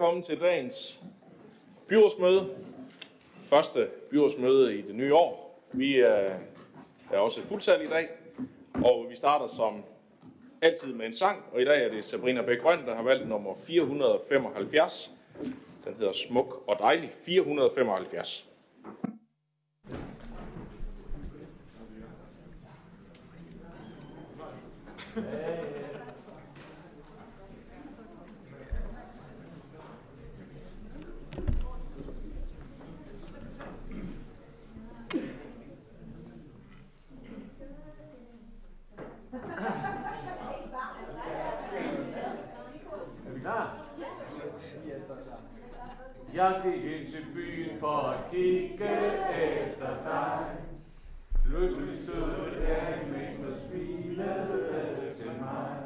velkommen til dagens byrådsmøde. Første byrådsmøde i det nye år. Vi øh, er, også fuldsat i dag, og vi starter som altid med en sang, og i dag er det Sabrina Bæk Grøn, der har valgt nummer 475. Den hedder Smuk og Dejlig 475. Hey. Kigge efter dig. Pludselig stod der en mængde og smilede til mig.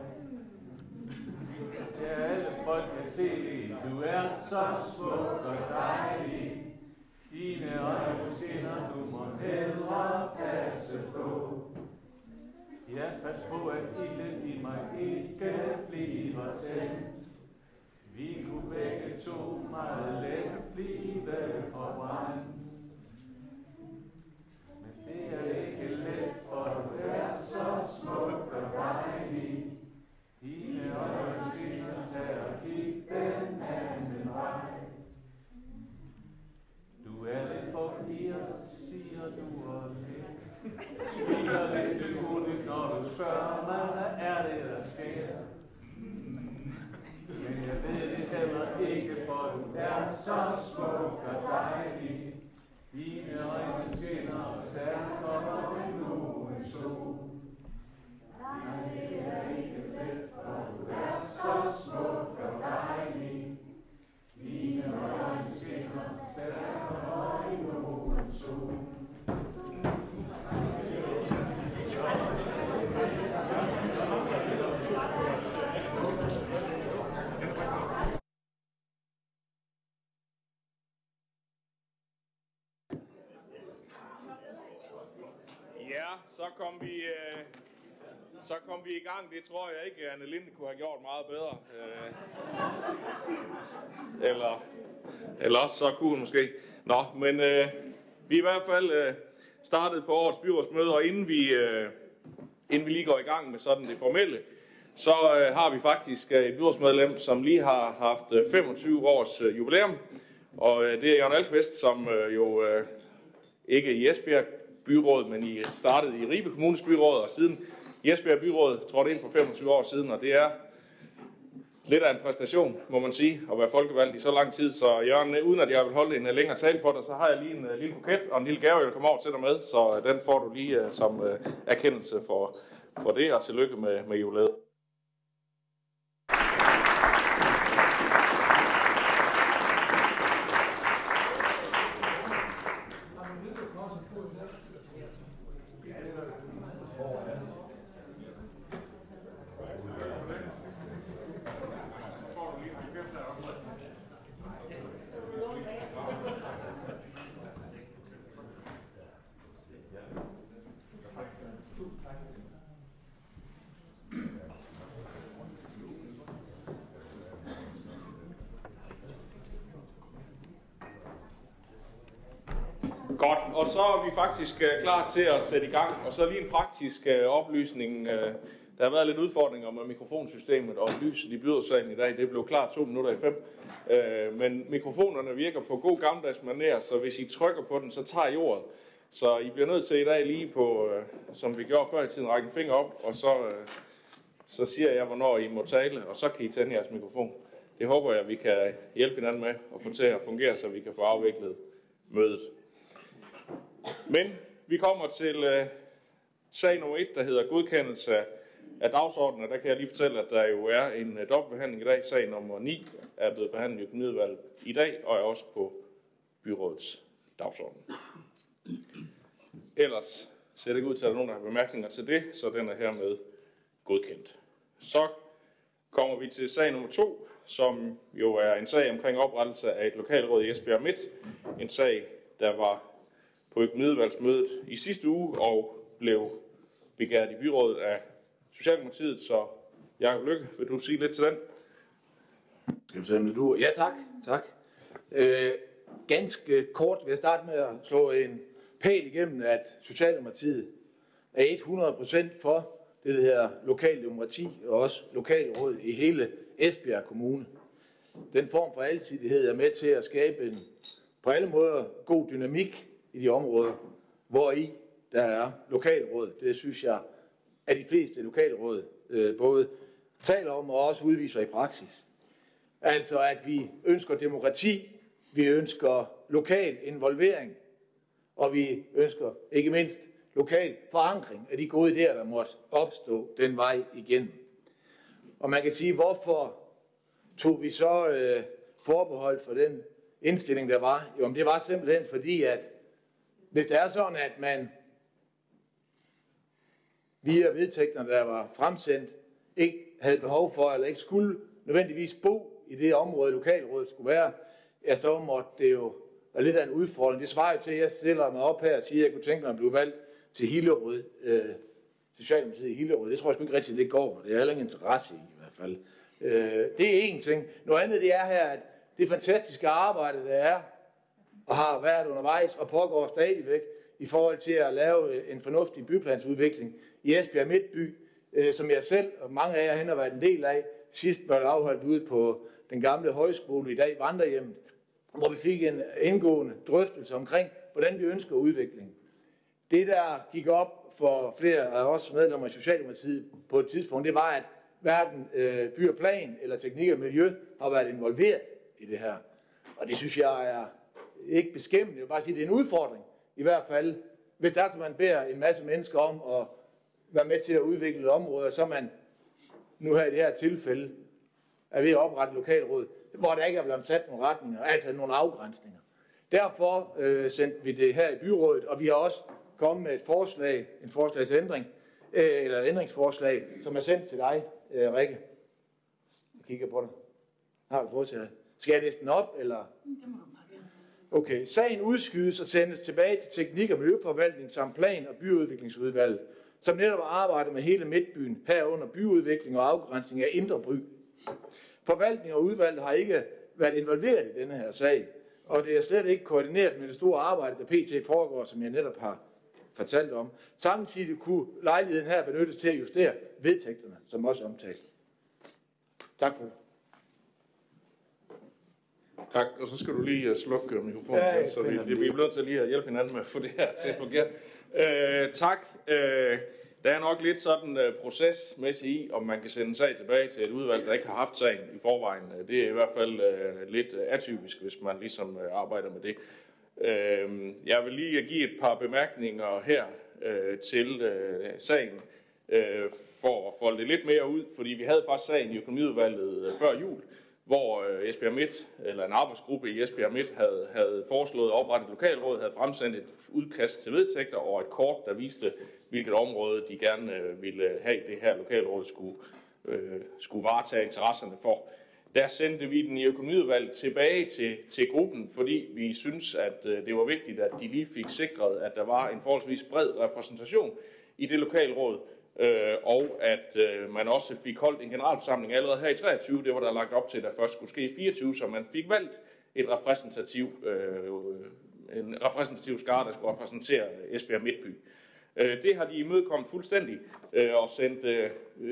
Ja, alle folk kan se det. Du er så smuk og dejlig. Dine øjne skinner, du må hellere passe på. Ja, pas på, at ilden i mig ikke bliver tændt. Vi kunne begge to meget let blive forbrændt. Men det er ikke let, for du er så smuk og dejlig. Dine øjne skinner, tag og kig den anden vej. Du er lidt forvirret, siger du og lidt. Smiler lidt begrundet, når du spørger mig, hvad er det, der sker? Men jeg ved heller ikke, for du er så smuk og dejlig. Dine øjne skinner, og der kommer nu sol. Nej, det er ikke let, for du er så smuk og dejlig. Dine øjne skinner, og der kommer nu sol. Ja, så kom vi, øh, så kom vi i gang. Det tror jeg ikke, Anne Linde kunne have gjort meget bedre. Øh, eller, eller også så kunne hun måske. Nå, men øh, vi er i hvert fald øh, startet på årets byrådsmøde, og inden vi, øh, inden vi lige går i gang med sådan det formelle, så øh, har vi faktisk øh, et byrådsmedlem, som lige har haft øh, 25 års øh, jubilæum. Og øh, det er Jørgen Alkvist, som øh, jo øh, ikke i Esbjerg byråd, men I startede i Ribe Kommunes byråd, og siden Esbjerg byråd trådte ind for 25 år siden, og det er lidt af en præstation, må man sige, at være folkevalgt i så lang tid. Så Jørgen, uden at jeg vil holde en øh, længere tale for dig, så har jeg lige en uh, lille buket og en lille gave, jeg vil komme over til dig med, så uh, den får du lige uh, som uh, erkendelse for, for det, og tillykke med, med jubilæet. Godt, og så er vi faktisk uh, klar til at sætte i gang. Og så lige en praktisk øh, oplysning. Øh, der har været lidt udfordringer med mikrofonsystemet og lyset i bydersalen i dag. Det blev klar to minutter i fem. Øh, men mikrofonerne virker på god gammeldags manér, så hvis I trykker på den, så tager I ordet. Så I bliver nødt til i dag lige på, øh, som vi gjorde før i tiden, række en finger op, og så, øh, så siger jeg, hvornår I må tale, og så kan I tænde jeres mikrofon. Det håber jeg, vi kan hjælpe hinanden med at få til at fungere, så vi kan få afviklet mødet. Men vi kommer til øh, sag nummer 1, der hedder godkendelse af dagsordenen, og der kan jeg lige fortælle, at der jo er en øh, dobbeltbehandling i dag. Sag nummer 9 er blevet behandlet i økonomiudvalget i dag, og er også på byrådets dagsorden. Ellers ser det ikke ud til, at der er nogen, der har bemærkninger til det, så den er hermed godkendt. Så kommer vi til sag nummer 2, som jo er en sag omkring oprettelse af et lokalråd i Esbjerg Midt. En sag, der var på økonomiudvalgsmødet i sidste uge og blev begæret i byrådet af Socialdemokratiet. Så Jacob Lykke, vil du sige lidt til den? Skal vi sige du... Ja, tak. tak. Øh, ganske kort vil jeg starte med at slå en pæl igennem, at Socialdemokratiet er 100% for det, der hedder lokaldemokrati og også lokalråd i hele Esbjerg Kommune. Den form for alsidighed er med til at skabe en på alle måder god dynamik i de områder, hvor i der er lokalråd. Det synes jeg, at de fleste lokalråd øh, både taler om og også udviser i praksis. Altså at vi ønsker demokrati, vi ønsker lokal involvering, og vi ønsker ikke mindst lokal forankring af de gode idéer, der måtte opstå den vej igen. Og man kan sige, hvorfor tog vi så øh, forbehold for den indstilling, der var? Jo, men det var simpelthen fordi, at hvis det er sådan, at man via vedtægterne, der var fremsendt, ikke havde behov for, eller ikke skulle nødvendigvis bo i det område, lokalrådet skulle være, ja, så måtte det jo være lidt af en udfordring. Det svarer jo til, at jeg stiller mig op her og siger, at jeg kunne tænke mig at blive valgt til Hillerød, øh, Socialdemokratiet i Hillerød. Det tror jeg ikke rigtigt, det går. Det er heller ingen interesse i, i hvert fald. Øh, det er én ting. Noget andet det er her, at det fantastiske arbejde, der er, og har været undervejs, og pågår stadigvæk, i forhold til at lave øh, en fornuftig byplansudvikling i Esbjerg Midtby, øh, som jeg selv og mange af jer hen har været en del af, sidst var det afholdt ude på den gamle højskole, i dag Vandrehjemmet, hvor vi fik en indgående drøftelse omkring, hvordan vi ønsker udviklingen. Det, der gik op for flere af os medlemmer i Socialdemokratiet på et tidspunkt, det var, at hverken øh, by og plan eller teknik og miljø har været involveret i det her. Og det synes jeg er ikke beskæmmende. Jeg vil bare sige, at det er en udfordring. I hvert fald, hvis der er, man beder en masse mennesker om at være med til at udvikle et område, så man nu her i det her tilfælde er ved at oprette lokalråd, hvor der ikke er blevet sat nogle retninger, altså nogle afgrænsninger. Derfor øh, sendte vi det her i byrådet, og vi har også kommet med et forslag, en forslagsændring, øh, eller et ændringsforslag, som er sendt til dig, øh, Rikke. Jeg kigger på dig. Har du fået til dig? Skal jeg læse den op, eller? Det må Okay, sagen udskydes og sendes tilbage til Teknik- og Miljøforvaltning samt Plan- og Byudviklingsudvalget, som netop arbejder med hele Midtbyen, herunder byudvikling og afgrænsning af Indre By. Forvaltning og udvalget har ikke været involveret i denne her sag, og det er slet ikke koordineret med det store arbejde, der pt. foregår, som jeg netop har fortalt om. Samtidig kunne lejligheden her benyttes til at justere vedtægterne, som også omtalt. Tak for Tak, og så skal du lige uh, slukke mikrofonen, ja, så vi, det, vi er nødt til lige at hjælpe hinanden med at få det her til at fungere. Uh, tak. Uh, der er nok lidt sådan uh, procesmæssigt i, om man kan sende en sag tilbage til et udvalg, der ikke har haft sagen i forvejen. Det er i hvert fald uh, lidt atypisk, hvis man ligesom uh, arbejder med det. Uh, jeg vil lige give et par bemærkninger her uh, til uh, sagen, uh, for at folde det lidt mere ud, fordi vi havde faktisk sagen i økonomiudvalget uh, før jul, hvor øh, Esbjerg Midt, eller en arbejdsgruppe i Esbjerg Midt, havde, havde foreslået at oprette et lokalråd, havde fremsendt et udkast til vedtægter og et kort, der viste, hvilket område de gerne øh, ville have, det her lokalråd skulle, øh, skulle varetage interesserne for. Der sendte vi den i økonomiudvalget tilbage til, til gruppen, fordi vi synes, at øh, det var vigtigt, at de lige fik sikret, at der var en forholdsvis bred repræsentation i det lokalråd, øh, og at øh, man også fik holdt en generalforsamling allerede her i 23, det var der lagt op til, der først skulle ske i 24, så man fik valgt et repræsentativ, øh, en repræsentativ skare, der skulle repræsentere Esbjerg Midtby. Øh, det har de imødekommet fuldstændig øh, og sendt øh,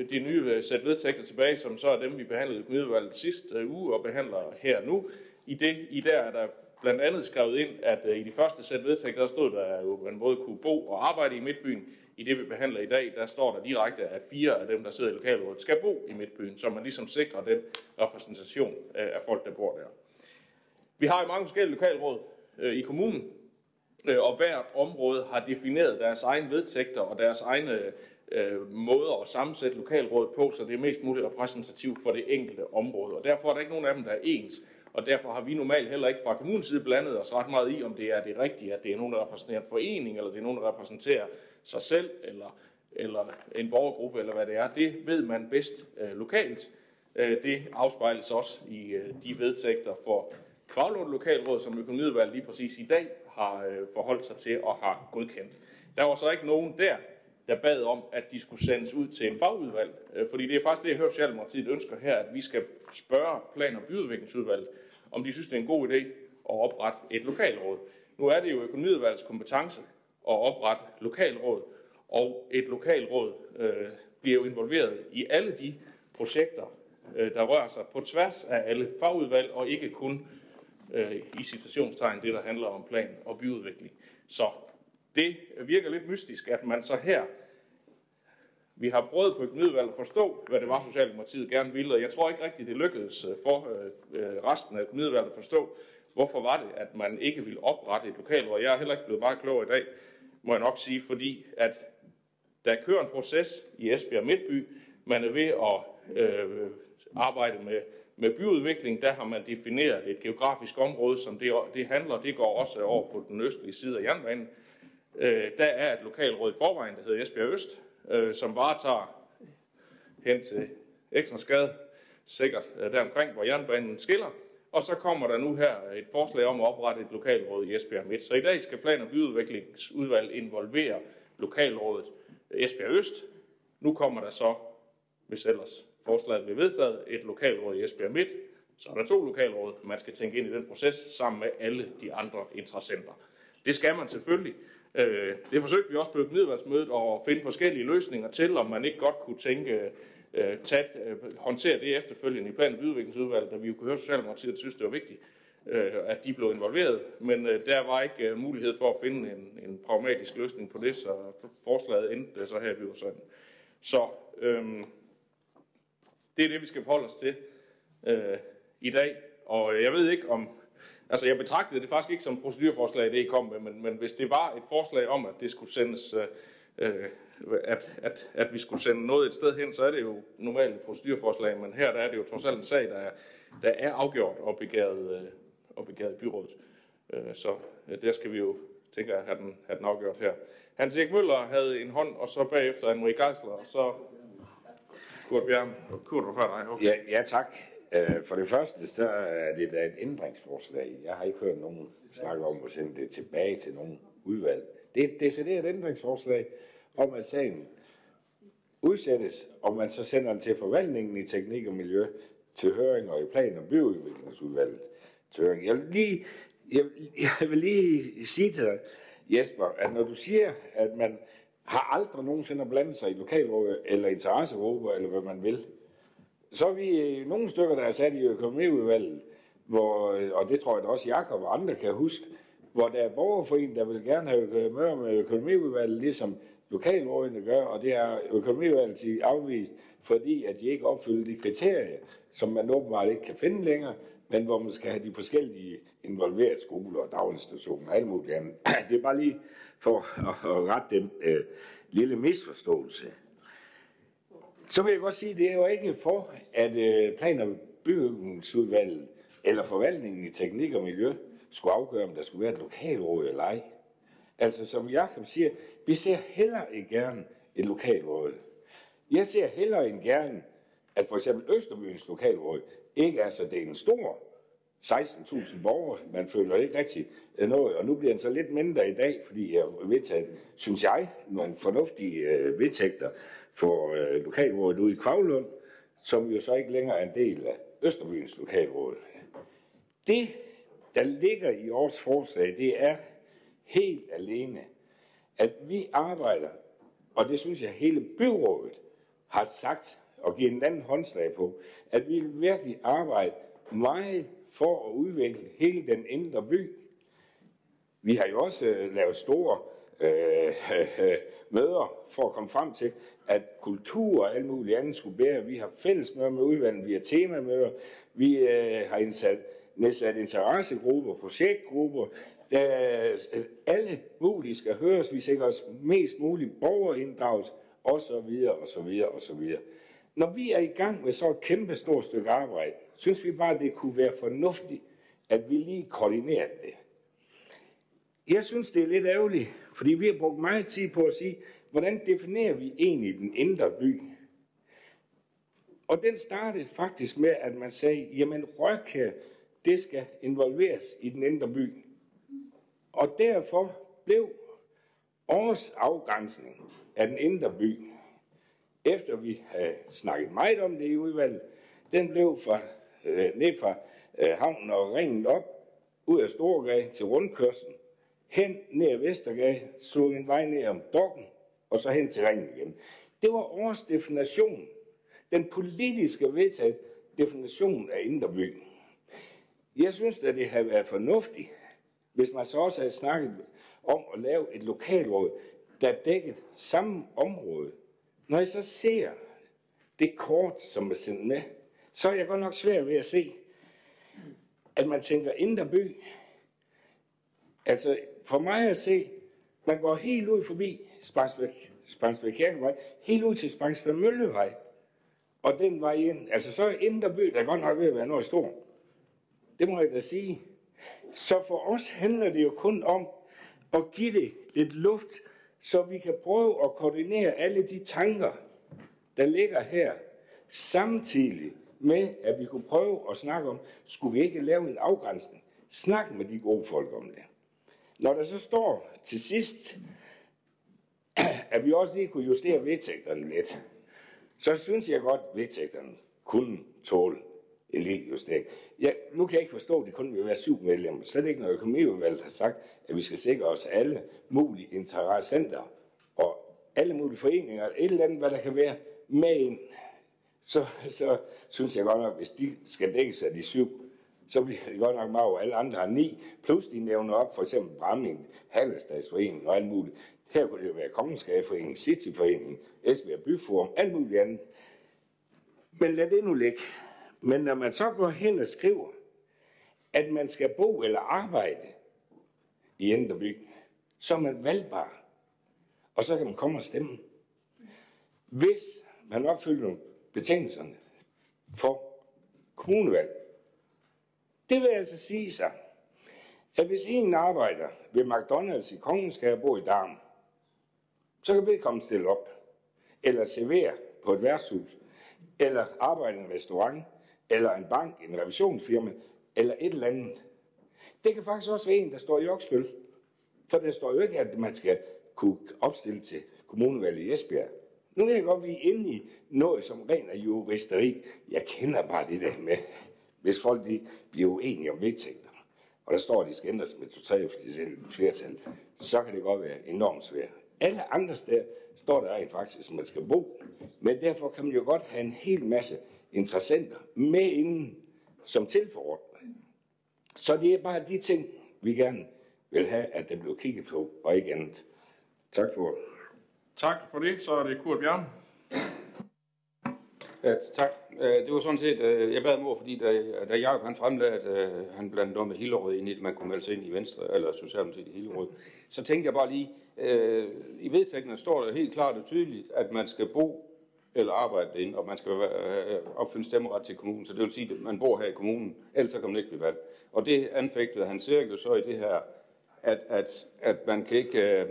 de nye øh, sæt vedtægter tilbage, som så er dem, vi behandlede i udvalget sidste øh, uge og behandler her nu. I det i der er der blandt andet skrevet ind, at øh, i de første sæt vedtægter, der stod der, at man både kunne bo og arbejde i Midtbyen, i det, vi behandler i dag, der står der direkte, at fire af dem, der sidder i lokalrådet, skal bo i Midtbyen, så man ligesom sikrer den repræsentation øh, af folk, der bor der. Vi har jo mange forskellige lokalråd øh, i kommunen, øh, og hvert område har defineret deres egne vedtægter og deres egne øh, måder at sammensætte lokalrådet på, så det er mest muligt repræsentativt for det enkelte område. Og derfor er der ikke nogen af dem, der er ens. Og derfor har vi normalt heller ikke fra kommunens side blandet os ret meget i, om det er det rigtige, at det er nogen, der repræsenterer en forening, eller det er nogen, der repræsenterer sig selv, eller, eller en borgergruppe, eller hvad det er. Det ved man bedst øh, lokalt. Øh, det afspejles også i øh, de vedtægter for Kravlund Lokalråd, som økonomiudvalget lige præcis i dag har øh, forholdt sig til og har godkendt. Der var så ikke nogen der, der bad om, at de skulle sendes ud til en fagudvalg. Øh, fordi det er faktisk det, jeg hører Socialdemokratiet ønsker her, at vi skal spørge plan- og byudviklingsudvalget, om de synes, det er en god idé at oprette et lokalråd. Nu er det jo økonomiudvalgets kompetence at oprette lokalråd, og et lokalråd øh, bliver jo involveret i alle de projekter, øh, der rører sig på tværs af alle fagudvalg, og ikke kun øh, i citationstegn det, der handler om plan og byudvikling. Så det virker lidt mystisk, at man så her, vi har prøvet på økonomiudvalget at forstå, hvad det var, Socialdemokratiet gerne ville, og jeg tror ikke rigtigt, det lykkedes øh, for øh, øh, resten af økonomiudvalget at forstå, hvorfor var det, at man ikke ville oprette et lokalråd. Jeg er heller ikke blevet meget klog i dag, må jeg nok sige, fordi at der kører en proces i Esbjerg Midtby, man er ved at øh, arbejde med, med byudvikling, der har man defineret et geografisk område, som det, det handler, det går også over på den østlige side af jernbanen. Øh, der er et lokalråd i forvejen, der hedder Esbjerg Øst, øh, som varetager hen til Eksensgade, sikkert øh, deromkring, hvor jernbanen skiller. Og så kommer der nu her et forslag om at oprette et lokalråd i Esbjerg Midt. Så i dag skal plan- og byudviklingsudvalg involvere lokalrådet Esbjerg Øst. Nu kommer der så, hvis ellers forslaget bliver vedtaget, et lokalråd i Esbjerg Midt. Så er der to lokalråd, man skal tænke ind i den proces sammen med alle de andre interessenter. Det skal man selvfølgelig. Øh, det forsøgte vi også på økonomiudvalgsmødet at finde forskellige løsninger til, om man ikke godt kunne tænke, øh, tage, øh, håndtere det efterfølgende i plan- og udviklingsudvalget, da vi jo kunne høre Socialdemokratiet, synes, det var vigtigt, øh, at de blev involveret. Men øh, der var ikke øh, mulighed for at finde en, en pragmatisk løsning på det, så forslaget endte så her i sådan. Så øh, det er det, vi skal forholde os til øh, i dag. Og jeg ved ikke, om Altså, jeg betragtede det faktisk ikke som et procedurforslag, det I kom med, men, men hvis det var et forslag om, at det skulle sendes, øh, øh, at, at, at vi skulle sende noget et sted hen, så er det jo normalt et procedurforslag, men her der er det jo trods alt en sag, der er, der er afgjort og begæret, øh, og begæret byrådet. Øh, så øh, der skal vi jo, tænker jeg, have den, have den afgjort her. Hans Erik Møller havde en hånd, og så bagefter Anne-Marie Geisler, og så Kurt Bjørn. Kurt, var før dig. Okay. Ja, ja, tak. Øh, for det første, så er det da et ændringsforslag. Jeg har ikke hørt nogen snakke om at sende det tilbage til nogen udvalg. Det er et decideret ændringsforslag om, at sagen udsættes, og man så sender den til forvaltningen i teknik og miljø til høring og i plan- og byudviklingsudvalget til høring. Jeg vil lige, jeg, jeg vil lige sige til dig, Jesper, at når du siger, at man har aldrig nogensinde blandet sig i lokalråd eller interessegrupper, eller hvad man vil, så er vi øh, nogle stykker, der er sat i økonomiudvalget, hvor, øh, og det tror jeg da også Jakob og andre kan huske, hvor der er borgerforeningen, der vil gerne have møder med økonomiudvalget, ligesom lokalrådene gør, og det er økonomiudvalget afvist, fordi at de ikke opfylder de kriterier, som man åbenbart ikke kan finde længere, men hvor man skal have de forskellige involverede skoler og daginstitutioner og alt muligt andet. Det er bare lige for at, rette den øh, lille misforståelse. Så vil jeg godt sige, at det er jo ikke for, at øh, plan- og bygningsudvalget eller forvaltningen i teknik og miljø skulle afgøre, om der skulle være et lokalråd eller ej. Altså, som Jakob siger, vi ser heller ikke gerne et lokalråd. Jeg ser heller ikke gerne, at for eksempel Østerbyens lokalråd ikke er så det er en stor 16.000 borgere. Man føler ikke rigtig noget, og nu bliver den så lidt mindre i dag, fordi jeg har vedtaget, synes jeg, nogle fornuftige øh, vedtægter, for øh, lokalrådet ude i Kvavlund, som jo så ikke længere er en del af Østerbyens lokalråd. Det, der ligger i vores forslag, det er helt alene, at vi arbejder, og det synes jeg hele byrådet har sagt og givet en anden håndslag på, at vi vil virkelig arbejde meget for at udvikle hele den indre by. Vi har jo også øh, lavet store øh, øh, møder for at komme frem til, at kultur og alt muligt andet skulle bære. Vi har fælles møder med udvalget, vi har temamøder, vi øh, har indsat, nedsat interessegrupper, projektgrupper, der, alle mulige skal høres, vi sikrer os mest muligt borgerinddragelse, og så videre, og så videre, og så videre. Når vi er i gang med så et kæmpe stort stykke arbejde, synes vi bare, at det kunne være fornuftigt, at vi lige koordinerer det. Jeg synes, det er lidt ærgerligt, fordi vi har brugt meget tid på at sige, hvordan definerer vi egentlig den indre by? Og den startede faktisk med, at man sagde, jamen Røkke, det skal involveres i den indre by. Og derfor blev Årets afgrænsning af den indre by, efter vi havde snakket meget om det i udvalget, den blev fra, øh, ned fra øh, havnen og ringet op, ud af Storgade til rundkørslen, hen ned ad Vestergade, slog en vej ned om Dokken, og så hen til ringen igen. Det var årets definition. Den politiske vedtaget definition af indre by. Jeg synes, at det havde været fornuftigt, hvis man så også havde snakket om at lave et lokalråd, der dækkede samme område. Når jeg så ser det kort, som er sendt med, så er jeg godt nok svær ved at se, at man tænker indre by. Altså, for mig at se, man går helt ud forbi Spangsbæk, Spangsbæk Kirkevej, helt ud til Spangsbæk Møllevej, og den vej ind. Altså, så er indre by, der godt nok ved at være noget stort. Det må jeg da sige. Så for os handler det jo kun om at give det lidt luft, så vi kan prøve at koordinere alle de tanker, der ligger her, samtidig med, at vi kunne prøve at snakke om, skulle vi ikke lave en afgrænsning? Snak med de gode folk om det. Når der så står til sidst, at vi også lige kunne justere vedtægterne lidt, så synes jeg godt, at vedtægterne kunne tåle en lille. Ja, nu kan jeg ikke forstå, at det kun vil være syv medlemmer. Slet ikke, når økonomiudvalget har sagt, at vi skal sikre os alle mulige interessenter og alle mulige foreninger, et eller andet, hvad der kan være med en, Så, så synes jeg godt nok, hvis de skal dække sig de syv, så bliver det godt nok meget, alle andre har ni, plus de nævner op, for eksempel Bramming, Handelsdagsforeningen og alt muligt. Her kunne det jo være Kongenskabeforeningen, Cityforening, Esbjerg Byforum, alt muligt andet. Men lad det nu ligge. Men når man så går hen og skriver, at man skal bo eller arbejde i Enderby, så er man valgbar. Og så kan man komme og stemme. Hvis man opfylder betingelserne for kommunevalg. Det vil altså sige sig, at hvis en arbejder ved McDonald's i Kongenskab og bor i Darm, så kan vedkommende stille op, eller servere på et værtshus, eller arbejde i en restaurant, eller en bank, en revisionsfirma, eller et eller andet. Det kan faktisk også være en, der står i Oksbøl. For der står jo ikke, at man skal kunne opstille til kommunevalget i Esbjerg. Nu kan jeg godt, at vi er inde i noget, som ren er juristeri. Jeg kender bare det der med, hvis folk de bliver uenige om vedtægter, og der står, at de skal ændres med to-tre flertal, så kan det godt være enormt svært. Alle andre steder står der rent faktisk, at man skal bo. Men derfor kan man jo godt have en hel masse interessenter med inden som tilforordnet. Så det er bare de ting, vi gerne vil have, at der bliver kigget på, og ikke andet. Tak for Tak for det. Så er det Kurt Bjørn. Ja, tak. Øh, det var sådan set, øh, jeg bad mor, fordi da, da Jacob han fremlagde, at øh, han blandt noget med Hillerød ind i, at man kunne melde sig ind i Venstre, eller Socialdemokratiet i Hillerød, så tænkte jeg bare lige, øh, i vedtægtene står der helt klart og tydeligt, at man skal bo eller arbejde ind, og man skal øh, opfylde stemmeret til kommunen, så det vil sige, at man bor her i kommunen, ellers kan man ikke blive valgt. Og det anfægtede han cirka så i det her, at, at, at man kan ikke... Øh,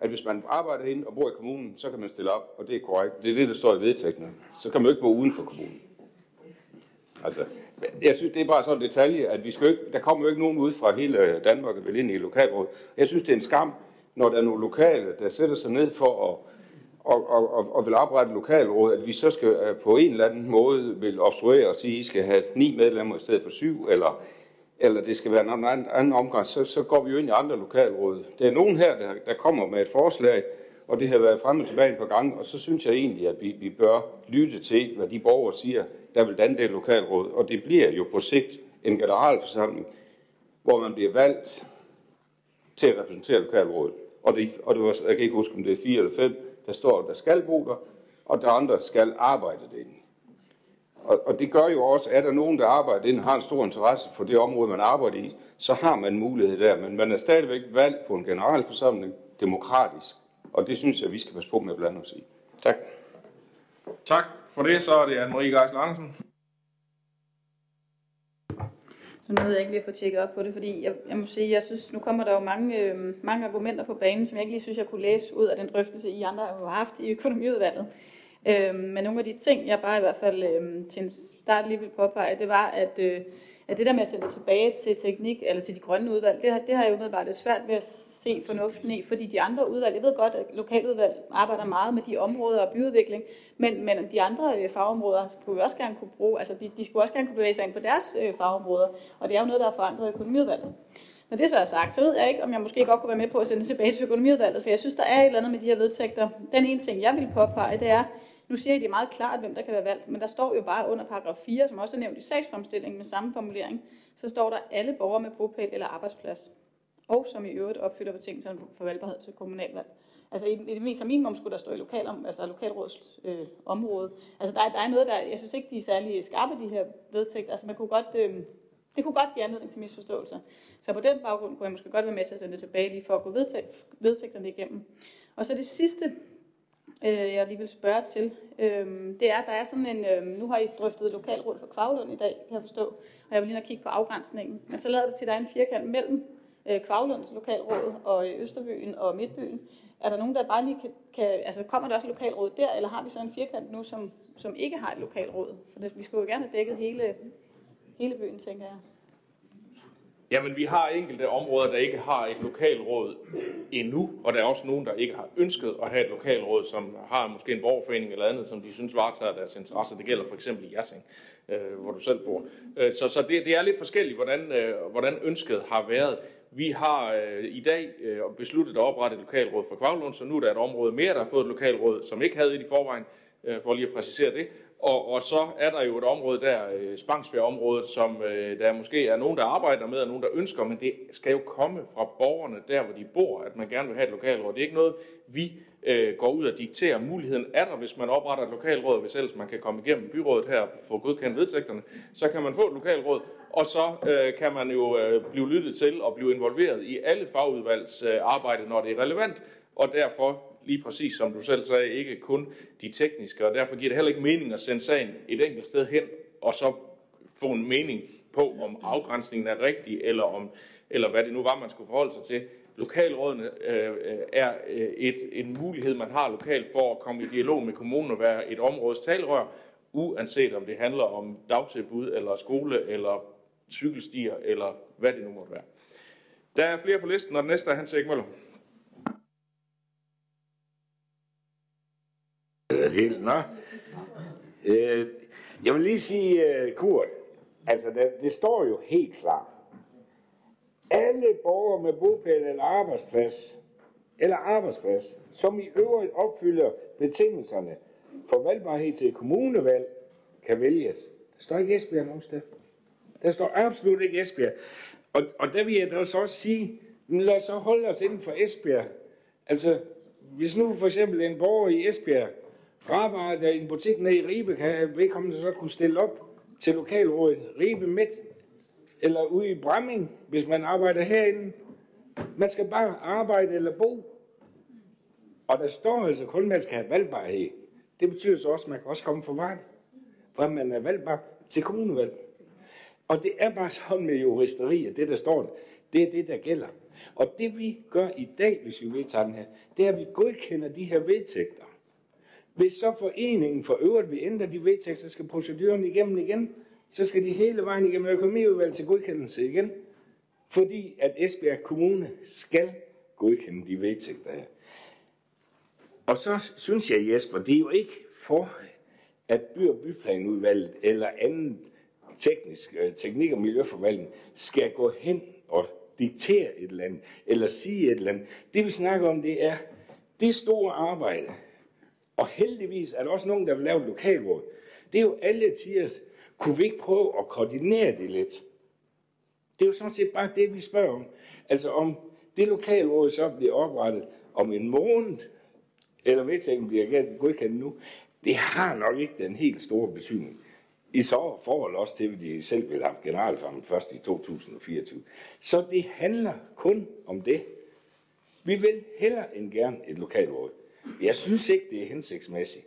at hvis man arbejder ind og bor i kommunen, så kan man stille op, og det er korrekt. Det er det, der står i vedtægterne. Så kan man jo ikke bo uden for kommunen. Altså, jeg synes, det er bare sådan en detalje, at vi skal ikke, der kommer jo ikke nogen ud fra hele Danmark og vil ind i lokalrådet. Jeg synes, det er en skam, når der er nogle lokale, der sætter sig ned for at og, og, og, og vil oprette lokalråd, at vi så skal øh, på en eller anden måde vil obstruere og sige, at I skal have ni medlemmer i stedet for syv, eller eller det skal være en anden, anden omgang, så, så går vi jo ind i andre lokalråd. Der er nogen her, der, der kommer med et forslag, og det har været frem og tilbage på gang, og så synes jeg egentlig, at vi, vi bør lytte til, hvad de borgere siger, der vil danne det lokalråd. Og det bliver jo på sigt en generalforsamling, hvor man bliver valgt til at repræsentere lokalrådet. Og, det, og det var, jeg kan ikke huske, om det er fire eller fem, der står, der skal bo der, og der andre skal arbejde derinde. Og, og det gør jo også, at der nogen, der arbejder inden, har en stor interesse for det område, man arbejder i, så har man mulighed der. Men man er stadigvæk valgt på en generalforsamling, demokratisk. Og det synes jeg, vi skal passe på med at blande os i. Tak. Tak for det. Så er det Anne-Marie Geisel Andersen. Nu nåede jeg ikke lige at få tjekket op på det, fordi jeg, jeg må sige, jeg synes, nu kommer der jo mange, øh, mange argumenter på banen, som jeg ikke lige synes, jeg kunne læse ud af den drøftelse, I andre har haft i økonomiudvalget. Øh, men nogle af de ting, jeg bare i hvert fald øh, til en start lige vil påpege, det var, at, øh, at det der med at sende det tilbage til teknik, eller til de grønne udvalg, det har, det har jeg umiddelbart lidt svært ved at se fornuften i, fordi de andre udvalg, jeg ved godt, at lokaludvalg arbejder meget med de områder og byudvikling, men, men de andre øh, fagområder skulle vi også gerne kunne bruge, altså de, de skulle også gerne kunne bevæge sig ind på deres øh, fagområder, og det er jo noget, der er forandret økonomiudvalget. Når det så er sagt, så ved jeg ikke, om jeg måske godt kunne være med på at sende det tilbage til økonomiudvalget, for jeg synes, der er et eller andet med de her vedtægter. Den ene ting, jeg vil påpege, det er, nu siger de det er meget klart, hvem der kan være valgt, men der står jo bare under paragraf 4, som også er nævnt i sagsfremstillingen med samme formulering, så står der alle borgere med bopæl eller arbejdsplads, og som i øvrigt opfylder betingelserne for valgbarhed til kommunalvalg. Altså i, i det mest minimum skulle der stå i lokal, altså lokalråds øh, område. Altså der, der er noget, der, jeg synes ikke, de er særlig skarpe, de her vedtægter. Altså man kunne godt, øh, det kunne godt give anledning til misforståelser. Så på den baggrund kunne jeg måske godt være med til at sende det tilbage, lige for at gå vedtægterne igennem. Og så det sidste, øh, jeg lige vil spørge til, øh, det er, at der er sådan en, øh, nu har I drøftet lokalråd for Kvavlund i dag, kan jeg forstå, og jeg vil lige nok kigge på afgrænsningen. Men så lader det til, at der er en firkant mellem øh, Kvavlunds lokalråd og øh, Østerbyen og Midtbyen. Er der nogen, der bare lige kan, kan, altså kommer der også lokalråd der, eller har vi så en firkant nu, som, som ikke har et lokalråd? For det, vi skulle jo gerne have dækket hele, hele byen, tænker jeg. Jamen, vi har enkelte områder, der ikke har et lokalråd endnu, og der er også nogen, der ikke har ønsket at have et lokalråd, som har måske en borgerforening eller andet, som de synes varetager deres interesser. Det gælder for eksempel i Jerting, øh, hvor du selv bor. Øh, så så det, det er lidt forskelligt, hvordan, øh, hvordan ønsket har været. Vi har øh, i dag øh, besluttet at oprette et lokalråd for Kvavlund, så nu er der et område mere, der har fået et lokalråd, som ikke havde det i forvejen, øh, for lige at præcisere det. Og, og så er der jo et område der, øh, Spangsbjerg-området, som øh, der måske er nogen, der arbejder med, og nogen, der ønsker, men det skal jo komme fra borgerne der, hvor de bor, at man gerne vil have et lokalråd. Det er ikke noget, vi øh, går ud og dikterer. Muligheden er der, hvis man opretter et lokalråd, hvis ellers man kan komme igennem byrådet her og få godkendt vedtægterne, så kan man få et lokalråd, og så øh, kan man jo øh, blive lyttet til og blive involveret i alle fagudvalgs øh, arbejde, når det er relevant, og derfor lige præcis som du selv sagde, ikke kun de tekniske, og derfor giver det heller ikke mening at sende sagen et enkelt sted hen, og så få en mening på, om afgrænsningen er rigtig, eller, om, eller hvad det nu var, man skulle forholde sig til. Lokalrådene øh, er øh, et, en mulighed, man har lokalt for at komme i dialog med kommunen og være et områdes talrør, uanset om det handler om dagtilbud, eller skole, eller cykelstier, eller hvad det nu måtte være. Der er flere på listen, og den næste er Hans Erik Møller. Helt, nå. Øh, jeg vil lige sige, uh, Kurt, altså det, det står jo helt klart. Alle borgere med bopæl eller arbejdsplads, eller arbejdsplads, som i øvrigt opfylder betingelserne for valgbarhed til kommunevalg, kan vælges. Der står ikke Esbjerg nogen sted. Der står absolut ikke Esbjerg. Og, og der vil jeg da så også sige, lad os så holde os inden for Esbjerg. Altså, hvis nu for eksempel en borger i Esbjerg arbejder i en butik nede i Ribe, kan vedkommende så kunne stille op til lokalrådet Ribe Midt, eller ude i Bramming, hvis man arbejder herinde. Man skal bare arbejde eller bo. Og der står altså kun, at man skal have valgbarhed. Det betyder så også, at man kan også komme for vejen, for man er valgbar til kommunevalg. Og det er bare sådan med juristeri, at det, der står der, det er det, der gælder. Og det vi gør i dag, hvis vi vedtager den her, det er, at vi godkender de her vedtægter. Hvis så foreningen for øvrigt vil ændre de vedtægter, så skal proceduren igennem igen. Så skal de hele vejen igennem økonomiudvalget til godkendelse igen. Fordi at Esbjerg Kommune skal godkende de vedtægter her. Og så synes jeg, Jesper, det er jo ikke for, at by- og byplanudvalget eller anden teknisk øh, teknik- og miljøforvaltning skal gå hen og diktere et eller andet, eller sige et eller andet. Det vi snakker om, det er det store arbejde, og heldigvis er der også nogen, der vil lave et lokalråd. Det er jo alle tiers. Kunne vi ikke prøve at koordinere det lidt? Det er jo sådan set bare det, vi spørger om. Altså om det lokalråd så bliver oprettet om en måned, eller vedtægten bliver godkendt nu, det har nok ikke den helt store betydning. I så forhold også til, at de selv ville have generalformen først i 2024. Så det handler kun om det. Vi vil heller end gerne et lokalråd. Jeg synes ikke, det er hensigtsmæssigt,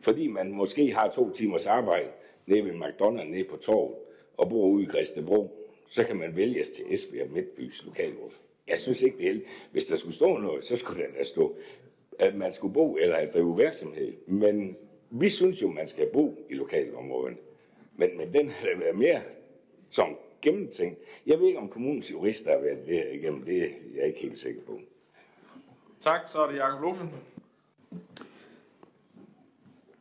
fordi man måske har to timers arbejde nede ved McDonald's nede på torvet og bor ude i Græstebro, så kan man vælges til Esbjerg Midtbys lokalråd. Jeg synes ikke, det er Hvis der skulle stå noget, så skulle der stå, at man skulle bo eller drive virksomhed. Men vi synes jo, man skal bo i lokalområdet. Men, men den har været mere som gennemtænkt. Jeg ved ikke, om kommunens jurister har været det her igennem. Det er jeg ikke helt sikker på. Tak, så er det Jakob Losen.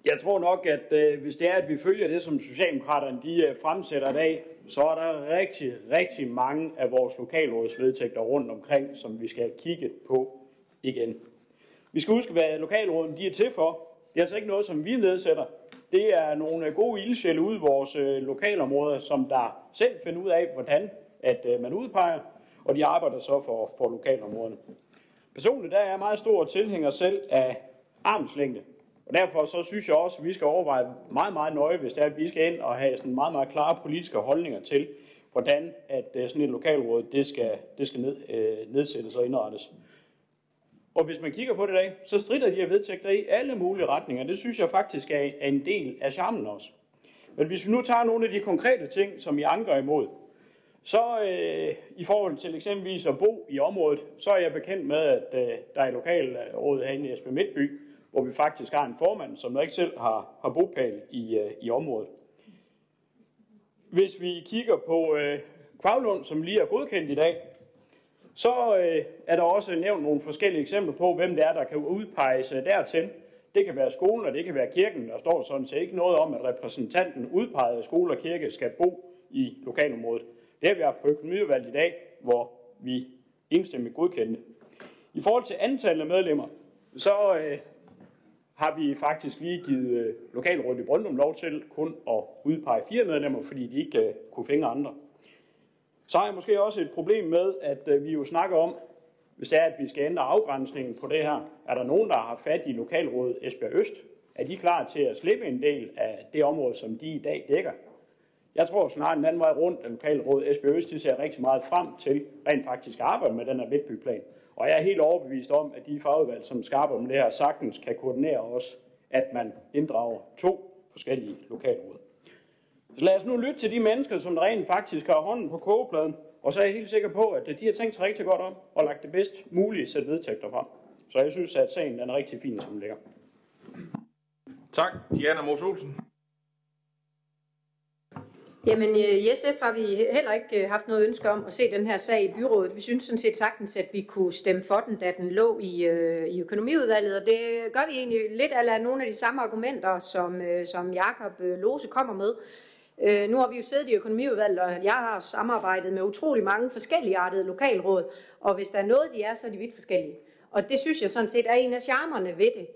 Jeg tror nok, at øh, hvis det er, at vi følger det, som Socialdemokraterne de, øh, fremsætter i dag, så er der rigtig, rigtig mange af vores lokalrådsvedtægter rundt omkring, som vi skal have kigget på igen. Vi skal huske, hvad lokalråden de er til for. Det er altså ikke noget, som vi nedsætter. Det er nogle øh, gode ildsjæle ude i vores øh, lokalområder, som der selv finder ud af, hvordan at øh, man udpeger, og de arbejder så for, for lokalområderne. Personligt der er jeg meget stor tilhænger selv af armslængde. Og derfor så synes jeg også, at vi skal overveje meget, meget nøje, hvis det er, at vi skal ind og have sådan meget, meget klare politiske holdninger til, hvordan at øh, sådan et lokalråd det skal, det skal ned, øh, nedsættes og indrettes. Og hvis man kigger på det i dag, så strider de her vedtægter i alle mulige retninger. Det synes jeg faktisk er en del af charmen også. Men hvis vi nu tager nogle af de konkrete ting, som I anker imod, så øh, i forhold til eksempelvis at bo i området, så er jeg bekendt med, at øh, der er lokalrådet herinde i Esbjerg Midtby, hvor vi faktisk har en formand, som ikke selv har, har bopæl i, øh, i området. Hvis vi kigger på øh, Kvavlund, som lige er godkendt i dag, så øh, er der også nævnt nogle forskellige eksempler på, hvem det er, der kan udpeges øh, dertil. Det kan være skolen, og det kan være kirken. Der står sådan set ikke noget om, at repræsentanten udpeget af skole og kirke skal bo i lokalområdet. Det har vi haft på økonomiudvalget i dag, hvor vi enstemmigt godkendte. I forhold til antallet af medlemmer, så øh, har vi faktisk lige givet øh, lokalrådet i Brøndum lov til kun at udpege fire medlemmer, fordi de ikke øh, kunne finde andre. Så har jeg måske også et problem med, at øh, vi jo snakker om, hvis det er, at vi skal ændre afgrænsningen på det her, er der nogen, der har fat i lokalrådet Esbjerg Øst? Er de klar til at slippe en del af det område, som de i dag dækker? Jeg tror snart en anden vej rundt, at lokalrådet Esbjerg Øst de ser rigtig meget frem til rent faktisk at arbejde med den her midtbyplan. Og jeg er helt overbevist om, at de fagudvalg, som skaber om det her, sagtens kan koordinere også, at man inddrager to forskellige lokalråd. Så lad os nu lytte til de mennesker, som rent faktisk har hånden på kogepladen, og så er jeg helt sikker på, at de har tænkt sig rigtig godt om og lagt det bedst mulige sæt vedtægter frem. Så jeg synes, at sagen den er rigtig fin, som den ligger. Tak, Diana Mos Olsen. Jamen øh, i SF har vi heller ikke øh, haft noget ønske om at se den her sag i byrådet. Vi synes sådan set sagtens, at vi kunne stemme for den, da den lå i, øh, i økonomiudvalget, og det gør vi egentlig lidt af nogle af de samme argumenter, som, øh, som Jakob Lose kommer med. nu har vi jo siddet i økonomiudvalget, og jeg har samarbejdet med utrolig mange forskellige artede lokalråd, og hvis der er noget, de er, så er de vidt forskellige. Og det synes jeg sådan set er en af charmerne ved det.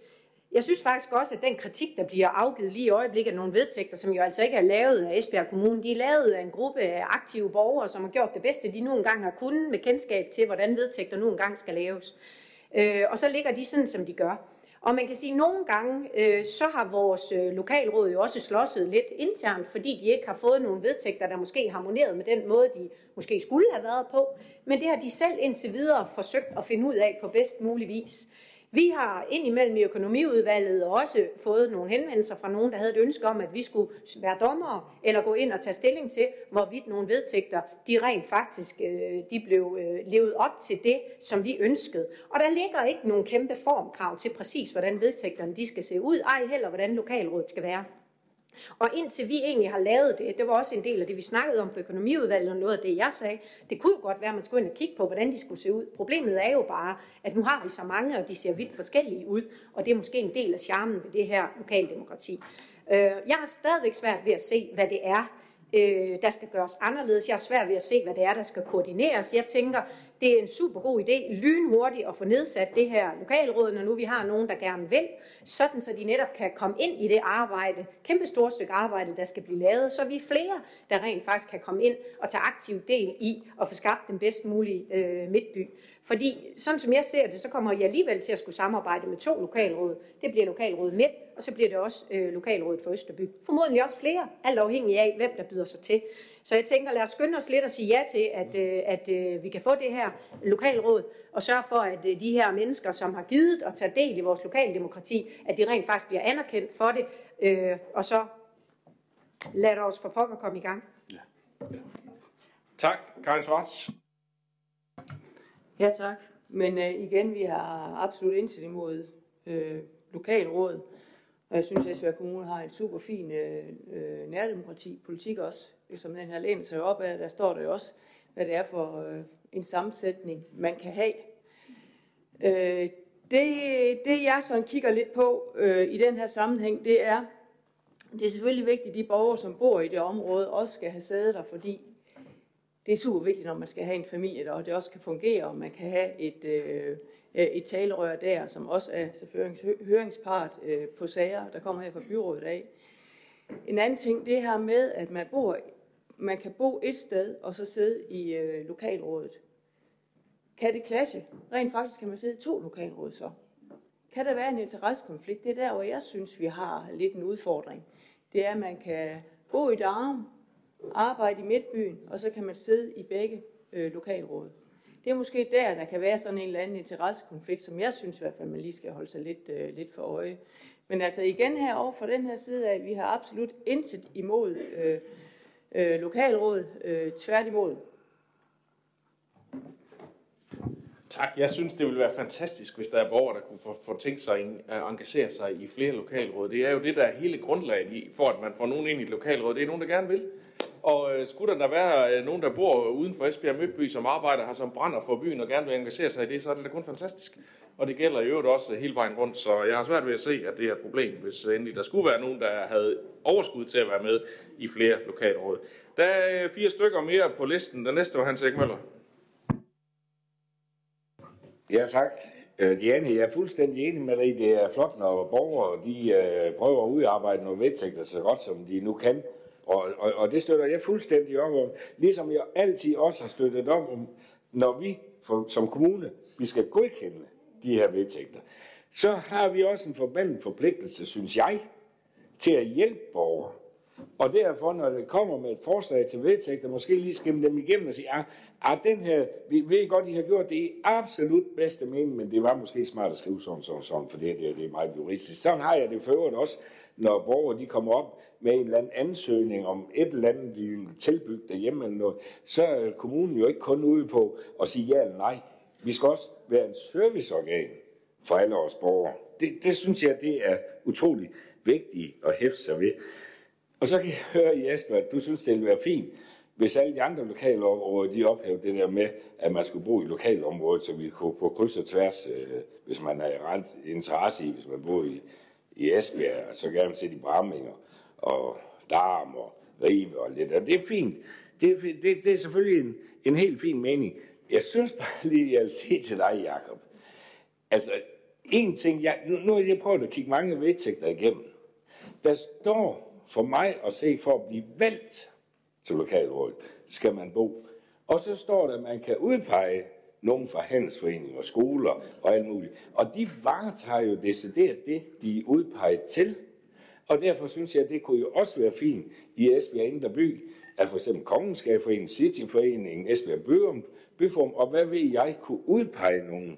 Jeg synes faktisk også, at den kritik, der bliver afgivet lige i øjeblikket af nogle vedtægter, som jo altså ikke er lavet af Esbjerg Kommune, de er lavet af en gruppe af aktive borgere, som har gjort det bedste, de nu engang har kunnet med kendskab til, hvordan vedtægter nu engang skal laves. Øh, og så ligger de sådan, som de gør. Og man kan sige, at nogle gange, øh, så har vores øh, lokalråd jo også slåsset lidt internt, fordi de ikke har fået nogle vedtægter, der måske harmoneret med den måde, de måske skulle have været på. Men det har de selv indtil videre forsøgt at finde ud af på bedst mulig vis. Vi har indimellem i økonomiudvalget også fået nogle henvendelser fra nogen, der havde et ønske om, at vi skulle være dommere, eller gå ind og tage stilling til, hvorvidt nogle vedtægter, de rent faktisk øh, de blev øh, levet op til det, som vi ønskede. Og der ligger ikke nogen kæmpe formkrav til præcis, hvordan vedtægterne de skal se ud, ej heller hvordan lokalrådet skal være. Og indtil vi egentlig har lavet det, det var også en del af det, vi snakkede om på økonomiudvalget, og noget af det, jeg sagde, det kunne jo godt være, at man skulle ind og kigge på, hvordan de skulle se ud. Problemet er jo bare, at nu har vi så mange, og de ser vidt forskellige ud, og det er måske en del af charmen ved det her lokaldemokrati. Øh, jeg har stadigvæk svært ved at se, hvad det er, øh, der skal gøres anderledes. Jeg har svært ved at se, hvad det er, der skal koordineres. Jeg tænker, det er en super god idé, lynhurtigt at få nedsat det her lokalråd, når nu vi har nogen, der gerne vil, sådan så de netop kan komme ind i det arbejde, kæmpe stort stykke arbejde, der skal blive lavet, så vi er flere, der rent faktisk kan komme ind og tage aktiv del i at få skabt den bedst mulige øh, midtby. Fordi sådan som jeg ser det, så kommer jeg alligevel til at skulle samarbejde med to lokalråd. Det bliver lokalrådet Midt, og så bliver det også øh, lokalrådet for Østerby. Formodentlig også flere, alt afhængig af, hvem der byder sig til. Så jeg tænker, lad os skynde os lidt at sige ja til, at, øh, at øh, vi kan få det her lokalråd, og sørge for, at øh, de her mennesker, som har givet og tage del i vores lokaldemokrati, at de rent faktisk bliver anerkendt for det, øh, og så lad os for pokker komme i gang. Ja. Tak, Karin Schwartz. Ja, tak. Men øh, igen, vi har absolut indsigt imod øh, lokalråd. Og jeg synes, at Esbjerg Kommune har en super fin øh nærdemokrati, politik også som den her læner sig op af, der står der jo også, hvad det er for øh, en sammensætning, man kan have. Øh, det, det jeg sådan kigger lidt på øh, i den her sammenhæng, det er, det er selvfølgelig vigtigt, at de borgere, som bor i det område, også skal have sæde der, fordi det er super vigtigt, når man skal have en familie der, og det også kan fungere, og man kan have et, øh, øh et talerør der, som også er selvfølgelig høringspart øh, på sager, der kommer her fra byrådet af. En anden ting, det her med, at man, bor, man kan bo et sted, og så sidde i øh, lokalrådet. Kan det klasse? Rent faktisk kan man sidde i to lokalråd så. Kan der være en interessekonflikt? Det er der, hvor jeg synes, vi har lidt en udfordring. Det er, at man kan bo i Darm, arbejde i Midtbyen, og så kan man sidde i begge øh, lokalråd. Det er måske der, der kan være sådan en eller anden interessekonflikt, som jeg synes i hvert fald, man lige skal holde sig lidt, øh, lidt for øje. Men altså igen herovre fra for den her side af, vi har absolut intet imod øh, øh, lokalråd, øh, tværtimod. Tak. Jeg synes, det ville være fantastisk, hvis der er borgere, der kunne få, få tænkt sig at engagere sig i flere lokalråd. Det er jo det, der er hele grundlaget i, for at man får nogen ind i et lokalråd. Det er nogen, der gerne vil. Og øh, skulle der, da være øh, nogen, der bor uden for Esbjerg Mødby, som arbejder her, som brænder for byen og gerne vil engagere sig i det, så er det da kun fantastisk. Og det gælder i øvrigt også øh, hele vejen rundt, så jeg har svært ved at se, at det er et problem, hvis øh, endelig der skulle være nogen, der havde overskud til at være med i flere lokalråd. Der er øh, fire stykker mere på listen. Den næste var Hans Møller. Ja, tak. Øh, Diane, jeg er fuldstændig enig med dig. Det er flot, når borgere de, øh, prøver at udarbejde noget vedtægter så godt, som de nu kan. Og, og, og det støtter jeg fuldstændig op om. Ligesom jeg altid også har støttet op om, når vi for, som kommune, vi skal godkende de her vedtægter, så har vi også en forbandet forpligtelse, synes jeg, til at hjælpe borgere. Og derfor, når det kommer med et forslag til vedtægter, måske lige skimme dem igennem og sige, at ah, ah, den her, vi ved godt, I har gjort det i absolut bedste mening, men det var måske smart at skrive sådan, sådan, sådan, for det, det, det er meget juristisk. Sådan har jeg det for øvrigt også, når borgere de kommer op med en eller anden ansøgning om et eller andet, de vil tilbygge derhjemme eller noget, så er kommunen jo ikke kun ude på at sige ja eller nej. Vi skal også være en serviceorgan for alle vores borgere. Det, det synes jeg, det er utrolig vigtigt at hæfte sig ved. Og så kan jeg høre i at du synes, det ville være fint, hvis alle de andre lokalområder, de ophævede det der med, at man skulle bo i lokalområdet, så vi kunne på kryds og tværs, øh, hvis man er ret interesse i, hvis man bor i, i Esbjerg, så gerne sætte i Bramminger og Darm og Ribe og lidt. Og det er fint. Det, er, det, det er selvfølgelig en, en helt fin mening. Jeg synes bare lige, jeg vil sige til dig, Jacob. Altså, en ting, jeg, nu, nu har jeg prøvet at kigge mange vedtægter igennem. Der står for mig at se, for at blive valgt til lokalrådet, skal man bo. Og så står der, at man kan udpege nogen fra handelsforeninger, skoler og alt muligt. Og de varetager jo decideret det, de er udpeget til. Og derfor synes jeg, at det kunne jo også være fint i Esbjerg Indre By, at for eksempel Kongenskabforeningen, Cityforeningen, Esbjerg Byrum, Byform, og hvad ved jeg, kunne udpege nogen.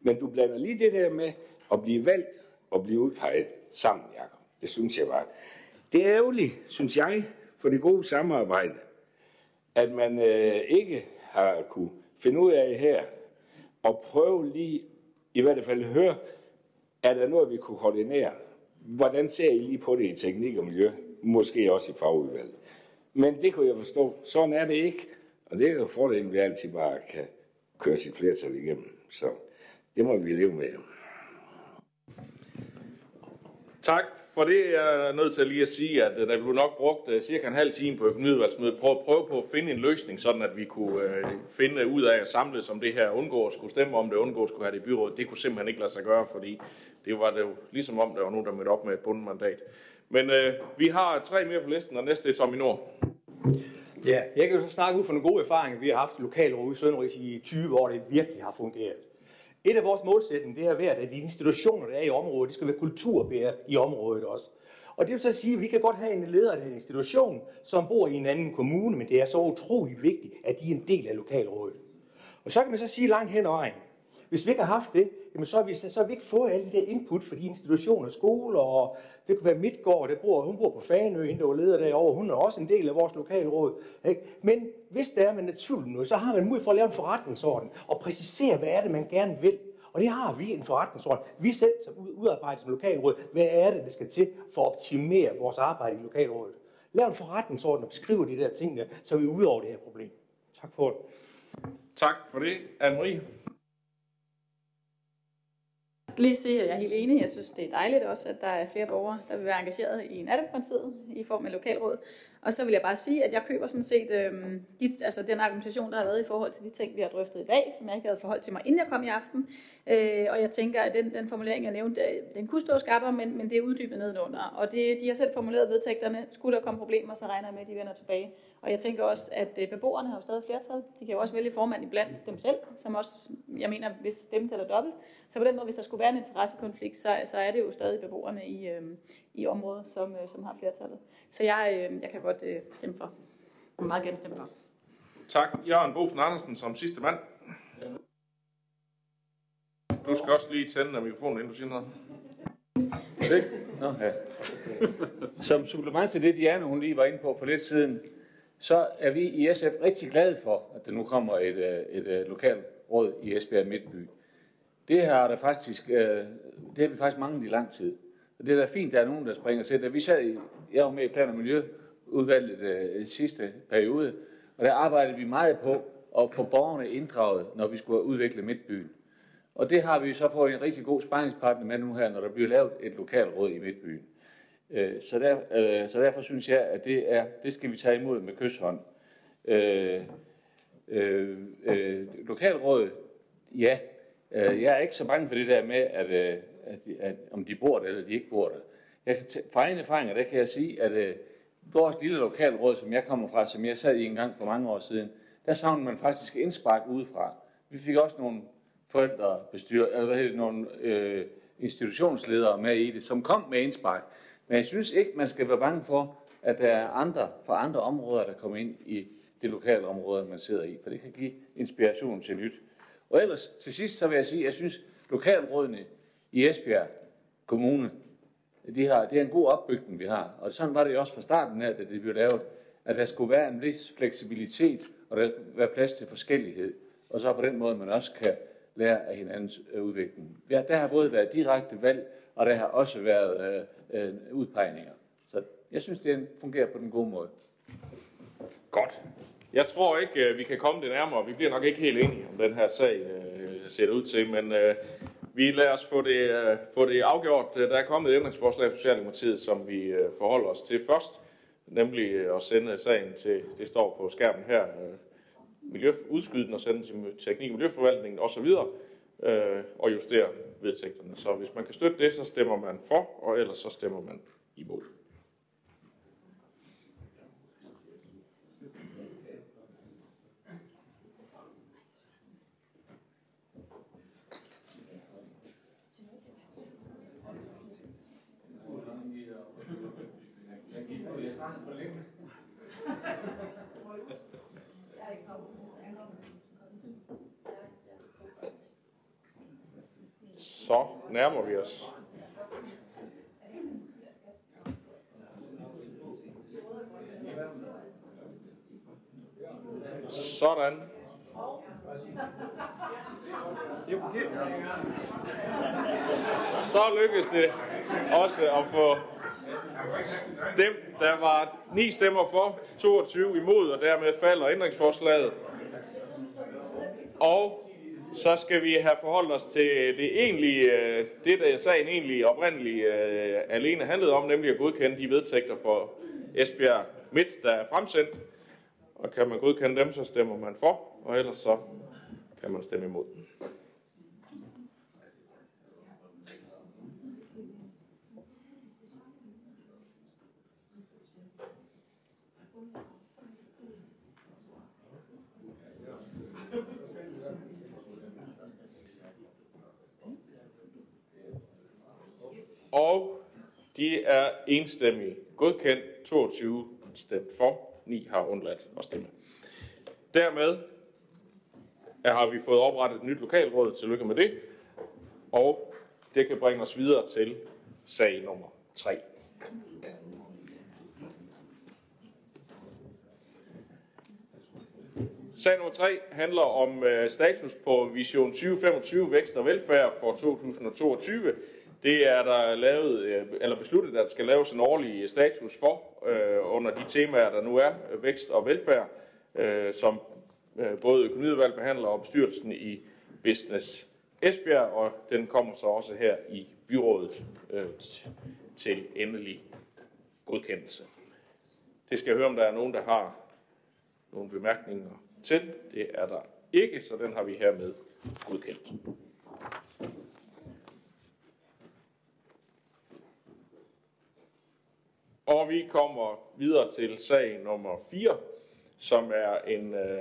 Men du blander lige det der med at blive valgt og blive udpeget sammen, Jacob. Det synes jeg bare. Det er ærgerligt, synes jeg, for det gode samarbejde, at man øh, ikke har kunne finde ud af her, og prøve lige, i hvert fald høre, er der noget, vi kunne koordinere? Hvordan ser I lige på det i teknik og miljø? Måske også i fagudvalget. Men det kunne jeg forstå. Sådan er det ikke. Og det er jo fordelen, at vi altid bare kan køre sit flertal igennem. Så det må vi leve med. Tak for det. Jeg er nødt til lige at sige, at øh, der blev nok brugt øh, cirka en halv time på økonomiudvalgsmødet. Prøv, prøve på at finde en løsning, sådan at vi kunne øh, finde ud af at samle som det her undgå at skulle stemme om det, undgå at skulle have det i byrådet. Det kunne simpelthen ikke lade sig gøre, fordi det var det jo ligesom om, der var nogen, der mødte op med et bundet mandat. Men øh, vi har tre mere på listen, og næste er Tommy Nord. Ja, jeg kan jo så snakke ud fra nogle gode erfaringer, vi har haft lokalråd i Sønderrigs i 20 år, det virkelig har fungeret. Et af vores målsætninger, det har været, at de institutioner, der er i området, de skal være kulturbærere i området også. Og det vil så sige, at vi kan godt have en leder af en institution, som bor i en anden kommune, men det er så utrolig vigtigt, at de er en del af lokalrådet. Og så kan man så sige langt hen ad vejen, hvis vi ikke har haft det, jamen så, har vi, så har vi ikke fået alle de der input fra de institutioner, skoler, og det kunne være Midtgård, der bor, hun bor på Fanø, hende der var leder derovre, hun er også en del af vores lokalråd. Ikke? Men hvis der er man er tvivl nu, så har man mulighed for at lave en forretningsorden og præcisere, hvad er det, man gerne vil. Og det har vi en forretningsorden. Vi selv som udarbejder som lokalråd, hvad er det, der skal til for at optimere vores arbejde i lokalrådet. Lav en forretningsorden og beskriv de der ting, så vi er ude over det her problem. Tak for det. Tak for det, Anne-Marie lige sige, at jeg er helt enig. Jeg synes, det er dejligt også, at der er flere borgere, der vil være engageret i natteprinsippet i form af lokalråd. Og så vil jeg bare sige, at jeg køber sådan set øhm, de, altså den argumentation, der har været i forhold til de ting, vi har drøftet i dag, som jeg ikke havde forholdt til mig, inden jeg kom i aften. Øh, og jeg tænker, at den, den formulering, jeg nævnte, øh, den kunne stå skarpere, men, men det er uddybet nedenunder. Og det, de har selv formuleret vedtægterne. Skulle der komme problemer, så regner jeg med, at de vender tilbage. Og jeg tænker også, at øh, beboerne har jo stadig flertal. De kan jo også vælge formand iblandt dem selv, som også, jeg mener, hvis stemmen tæller dobbelt. Så på den måde, hvis der skulle være en interessekonflikt, så, så er det jo stadig beboerne i, øh, i området, som, øh, som har flertallet. Så jeg, øh, jeg kan godt øh, stemme for. Jeg vil meget gerne stemme for. Tak, Jørgen Bosen Andersen som sidste mand. Du skal også lige tænde af mikrofonen, inden du siger noget. Det? Nå, ja. Som supplement til det, Diana hun lige var inde på for lidt siden, så er vi i SF rigtig glade for, at der nu kommer et, øh, et, øh, et lokalt råd i Esbjerg Midtby. Det har der faktisk, øh, det har vi faktisk manglet i lang tid. Og det er da fint, at der er nogen, der springer til. Da vi sad i, jeg var med i Plan- og Miljøudvalget sidste periode, og der arbejdede vi meget på at få borgerne inddraget, når vi skulle udvikle Midtbyen. Og det har vi så fået en rigtig god sparringspartner med nu her, når der bliver lavet et lokalråd i Midtbyen. Øh, så, der, øh, så derfor synes jeg, at det, er, det skal vi tage imod med kysshånd. Øh, øh, øh, lokalrådet, ja, øh, jeg er ikke så bange for det der med, at, øh, at, at om de bor der eller de ikke bor der. Jeg kan fra egen erfaringer, der kan jeg sige, at øh, vores lille lokalråd, som jeg kommer fra, som jeg sad i en gang for mange år siden, der savnede man faktisk indspark udefra. Vi fik også nogle forældre, bestyr, eller hvad hedder det, nogle øh, institutionsledere med i det, som kom med indspark. Men jeg synes ikke, man skal være bange for, at der er andre fra andre områder, der kommer ind i det lokale område, man sidder i, for det kan give inspiration til nyt. Og ellers til sidst, så vil jeg sige, at jeg synes, lokalrådene i Esbjerg Kommune, de har, det er en god opbygning, vi har. Og sådan var det også fra starten af, da det blev lavet, at der skulle være en vis fleksibilitet, og der skulle være plads til forskellighed. Og så på den måde, man også kan lære af hinandens øh, udvikling. Ja, der har både været direkte valg, og der har også været øh, øh, udpegninger. Så jeg synes, det fungerer på den gode måde. Godt. Jeg tror ikke, øh, vi kan komme det nærmere. Vi bliver nok ikke helt enige om den her sag, øh, ser det ud til, men øh, vi lader os få det, øh, få det afgjort. Øh, der er kommet et ændringsforslag fra Socialdemokratiet, som vi øh, forholder os til først, nemlig øh, at sende sagen til, det står på skærmen her, øh, miljø, udskyde den og sende til teknik- og miljøforvaltningen osv., øh, og justere vedtægterne. Så hvis man kan støtte det, så stemmer man for, og ellers så stemmer man imod. Så nærmer vi os. Sådan. Så lykkedes det også at få stemt. Der var 9 stemmer for, 22 imod, og dermed falder ændringsforslaget. Og så skal vi have forholdt os til det egentlige, øh, det der sagen egentlig oprindeligt øh, alene handlede om, nemlig at godkende de vedtægter for Esbjerg Midt, der er fremsendt. Og kan man godkende dem, så stemmer man for, og ellers så kan man stemme imod. Og de er enstemmige godkendt. 22 stemt for, 9 har undladt at stemme. Dermed har vi fået oprettet et nyt lokalråd. Tillykke med det. Og det kan bringe os videre til sag nummer 3. Sag nummer 3 handler om øh, status på Vision 2025 Vækst og Velfærd for 2022. Det er der lavet, øh, eller besluttet, at der skal laves en årlig status for øh, under de temaer, der nu er, øh, vækst og velfærd, øh, som øh, både økonomiudvalg behandler og bestyrelsen i Business Esbjerg, og den kommer så også her i byrådet øh, til endelig godkendelse. Det skal jeg høre, om der er nogen, der har nogle bemærkninger til. Det er der ikke, så den har vi hermed godkendt. Og vi kommer videre til sag nummer 4, som er en øh,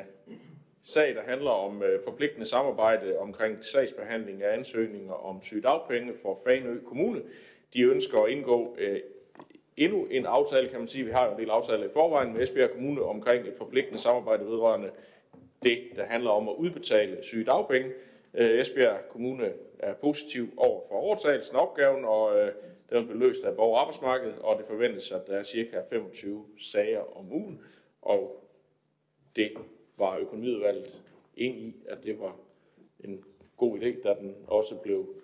sag, der handler om øh, forpligtende samarbejde omkring sagsbehandling af ansøgninger om sygedagpenge for Fanø Kommune. De ønsker at indgå øh, endnu en aftale, kan man sige. Vi har jo en del aftaler i forvejen med Esbjerg Kommune omkring et forpligtende samarbejde vedrørende det, der handler om at udbetale sygedagpenge. Øh, Esbjerg Kommune er positiv over for overtagelsen af opgaven, og øh, den blev løst af borger- og arbejdsmarkedet, og det forventes, at der er cirka 25 sager om ugen, og det var økonomiudvalget ind i, at det var en god idé, da den også blev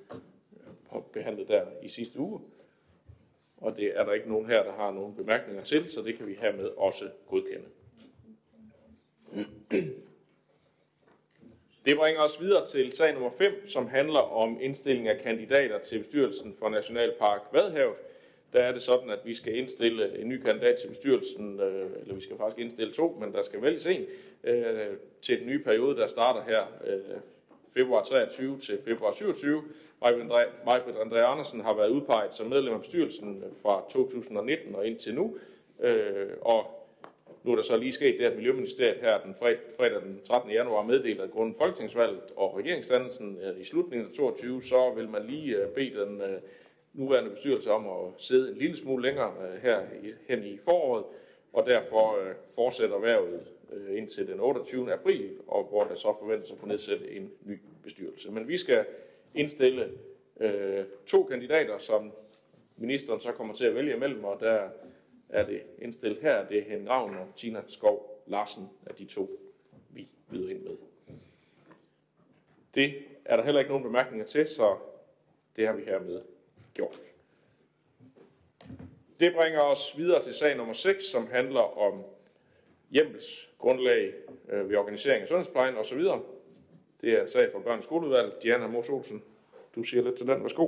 øh, behandlet der i sidste uge. Og det er der ikke nogen her, der har nogen bemærkninger til, så det kan vi hermed også godkende. Det bringer os videre til sag nummer 5, som handler om indstilling af kandidater til bestyrelsen for Nationalpark Vadhavet. Der er det sådan, at vi skal indstille en ny kandidat til bestyrelsen, øh, eller vi skal faktisk indstille to, men der skal vælges en, øh, til den nye periode, der starter her øh, februar 23 til februar 27. Majbrit André Andersen har været udpeget som medlem af bestyrelsen fra 2019 og indtil nu, og nu er der så lige sket det, at Miljøministeriet her den fred, fredag den 13. januar meddelte, at grunden folketingsvalget og regeringsdannelsen øh, i slutningen af 22, så vil man lige øh, bede den øh, nuværende bestyrelse om at sidde en lille smule længere her hen i foråret, og derfor fortsætter værvet indtil den 28. april, og hvor der så forventes at kunne nedsætte en ny bestyrelse. Men vi skal indstille øh, to kandidater, som ministeren så kommer til at vælge imellem, og der er det indstillet her, det er Henrik Ravn og Tina Skov Larsen af de to, vi byder ind med. Det er der heller ikke nogen bemærkninger til, så det har vi hermed gjort. Det bringer os videre til sag nummer 6, som handler om hjemmels grundlag øh, ved organisering af sundhedsplejen osv. Det er en sag fra børns skoleudvalg. Diana Mors Olsen, du siger lidt til den. Værsgo.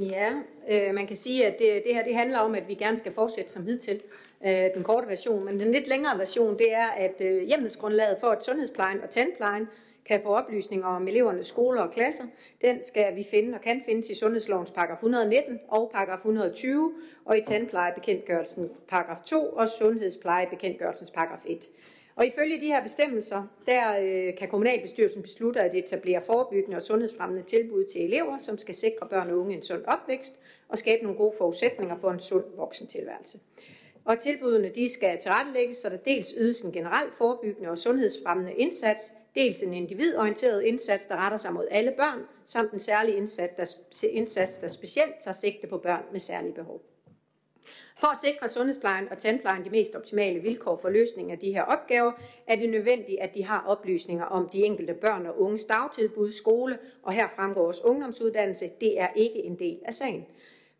Ja, øh, man kan sige, at det, det her det handler om, at vi gerne skal fortsætte som hidtil. Øh, den korte version, men den lidt længere version, det er, at øh, hjemmelsgrundlaget for, at sundhedsplejen og tandplejen kan få oplysninger om elevernes skoler og klasser. Den skal vi finde og kan findes i Sundhedslovens paragraf 119 og paragraf 120, og i tandplejebekendtgørelsen paragraf 2 og sundhedsplejebekendtgørelsens paragraf 1. Og ifølge de her bestemmelser, der øh, kan kommunalbestyrelsen beslutte at etablere forebyggende og sundhedsfremmende tilbud til elever, som skal sikre børn og unge en sund opvækst og skabe nogle gode forudsætninger for en sund voksentilværelse. Og tilbudene de skal tilrettelægges, så der dels ydes en generel forebyggende og sundhedsfremmende indsats, dels en individorienteret indsats, der retter sig mod alle børn, samt en særlig indsats, der, indsats, der specielt tager sigte på børn med særlige behov. For at sikre sundhedsplejen og tandplejen de mest optimale vilkår for løsningen af de her opgaver, er det nødvendigt, at de har oplysninger om de enkelte børn og unges dagtilbud, skole, og her fremgår også ungdomsuddannelse. Det er ikke en del af sagen.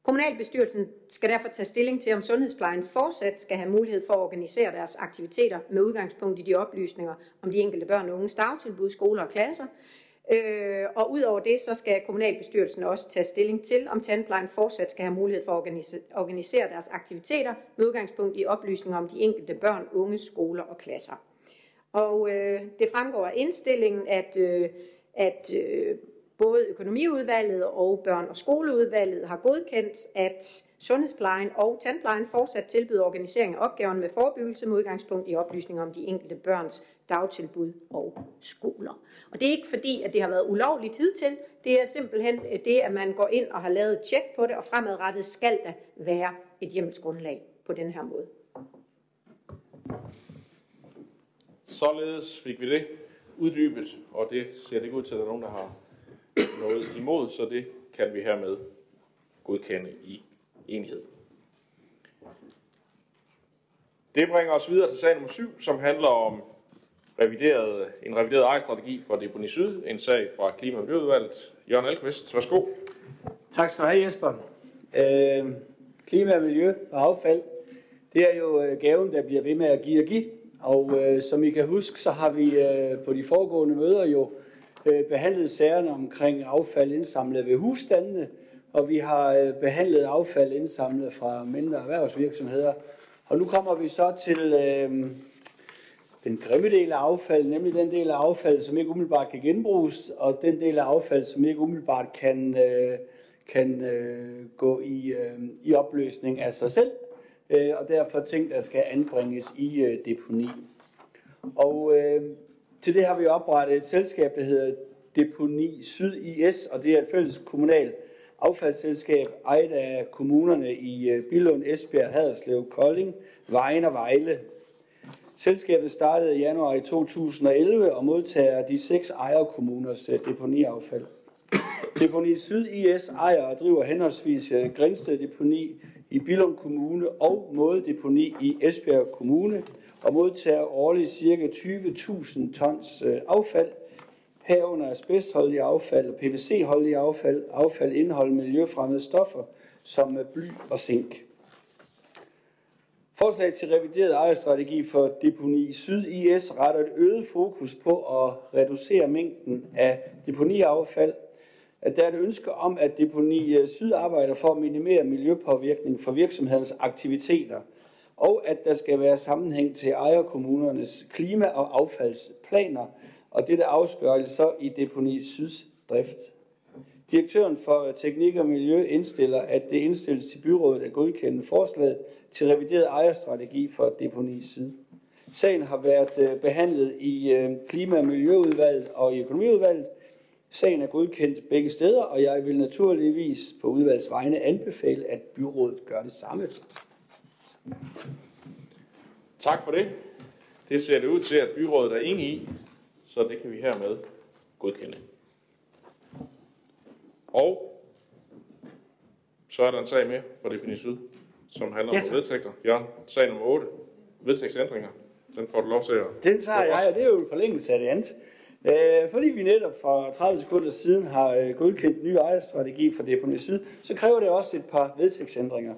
Kommunalbestyrelsen skal derfor tage stilling til, om sundhedsplejen fortsat skal have mulighed for at organisere deres aktiviteter med udgangspunkt i de oplysninger om de enkelte børn og unges dagtilbud, skoler og klasser. Øh, og udover det, så skal kommunalbestyrelsen også tage stilling til, om tandplejen fortsat skal have mulighed for at organisere deres aktiviteter med udgangspunkt i oplysninger om de enkelte børn, unge, skoler og klasser. Og øh, det fremgår af indstillingen, at, øh, at øh, både økonomiudvalget og børn- og skoleudvalget har godkendt, at sundhedsplejen og tandplejen fortsat tilbyder organisering af opgaven med forebyggelse med udgangspunkt i oplysninger om de enkelte børns dagtilbud og skoler. Og det er ikke fordi, at det har været ulovligt hidtil. Det er simpelthen øh, det, at man går ind og har lavet et tjek på det, og fremadrettet skal der være et hjemmelsgrundlag på den her måde. Således fik vi det uddybet, og det ser det ud til, at der er nogen, der har noget imod, så det kan vi hermed godkende i enhed. Det bringer os videre til sag nummer 7, som handler om revideret, en revideret ejerstrategi for Deponi Syd, en sag fra Klima- og Miljøudvalget. Jørgen Alkvist, værsgo. Tak skal du have, Jesper. Øh, klima og miljø og affald, det er jo øh, gaven, der bliver ved med at give og give. Og øh, som I kan huske, så har vi øh, på de foregående møder jo øh, behandlet sagerne omkring affald indsamlet ved husstandene, og vi har øh, behandlet affald indsamlet fra mindre erhvervsvirksomheder. Og nu kommer vi så til øh, den grimme del af affald, nemlig den del af affald, som ikke umiddelbart kan genbruges, og den del af affald, som ikke umiddelbart kan, øh, kan øh, gå i, øh, i opløsning af sig selv, øh, og derfor ting, der skal anbringes i øh, deponi. Og øh, til det har vi oprettet et selskab, der hedder Deponi Syd IS, og det er et fælles kommunalt affaldsselskab, ejet af kommunerne i øh, Billund, Esbjerg, Haderslev, Kolding, Vejen og Vejle. Selskabet startede i januar i 2011 og modtager de seks ejerkommuners øh, deponiaffald. Deponi Syd IS ejer og driver henholdsvis øh, Grinsted Grænsted Deponi i Billund Kommune og Måde Deponi i Esbjerg Kommune og modtager årligt ca. 20.000 tons øh, affald, herunder asbestholdige affald PVC-holdige affald, affald indeholder miljøfremmede stoffer som bly og zink. Forslag til revideret ejerstrategi for deponi Syd IS retter et øget fokus på at reducere mængden af deponiaffald. At der er et ønske om, at deponi øh, Syd arbejder for at minimere miljøpåvirkning for virksomhedens aktiviteter, og at der skal være sammenhæng til ejerkommunernes klima- og affaldsplaner, og dette afspørges så i deponi Syds drift. Direktøren for Teknik og Miljø indstiller, at det indstilles til byrådet at godkende forslaget til revideret ejerstrategi for deponi Syd. Sagen har været øh, behandlet i øh, Klima- og Miljøudvalget og i Økonomiudvalget. Sagen er godkendt begge steder, og jeg vil naturligvis på udvalgets vegne anbefale, at byrådet gør det samme. Tak for det. Det ser det ud til, at byrådet er enige i, så det kan vi hermed godkende. Og så er der en sag mere for Defini Syd, som handler Yes. om vedtægter. Jørgen, sag nummer 8. Vedtægtsændringer. Den får du lov til at... Den tager jeg, og det er jo en forlængelse af det andet. Øh, fordi vi netop for 30 sekunder siden har øh, godkendt en ny ejerstrategi for Deponi Syd, så kræver det også et par vedtægtsændringer.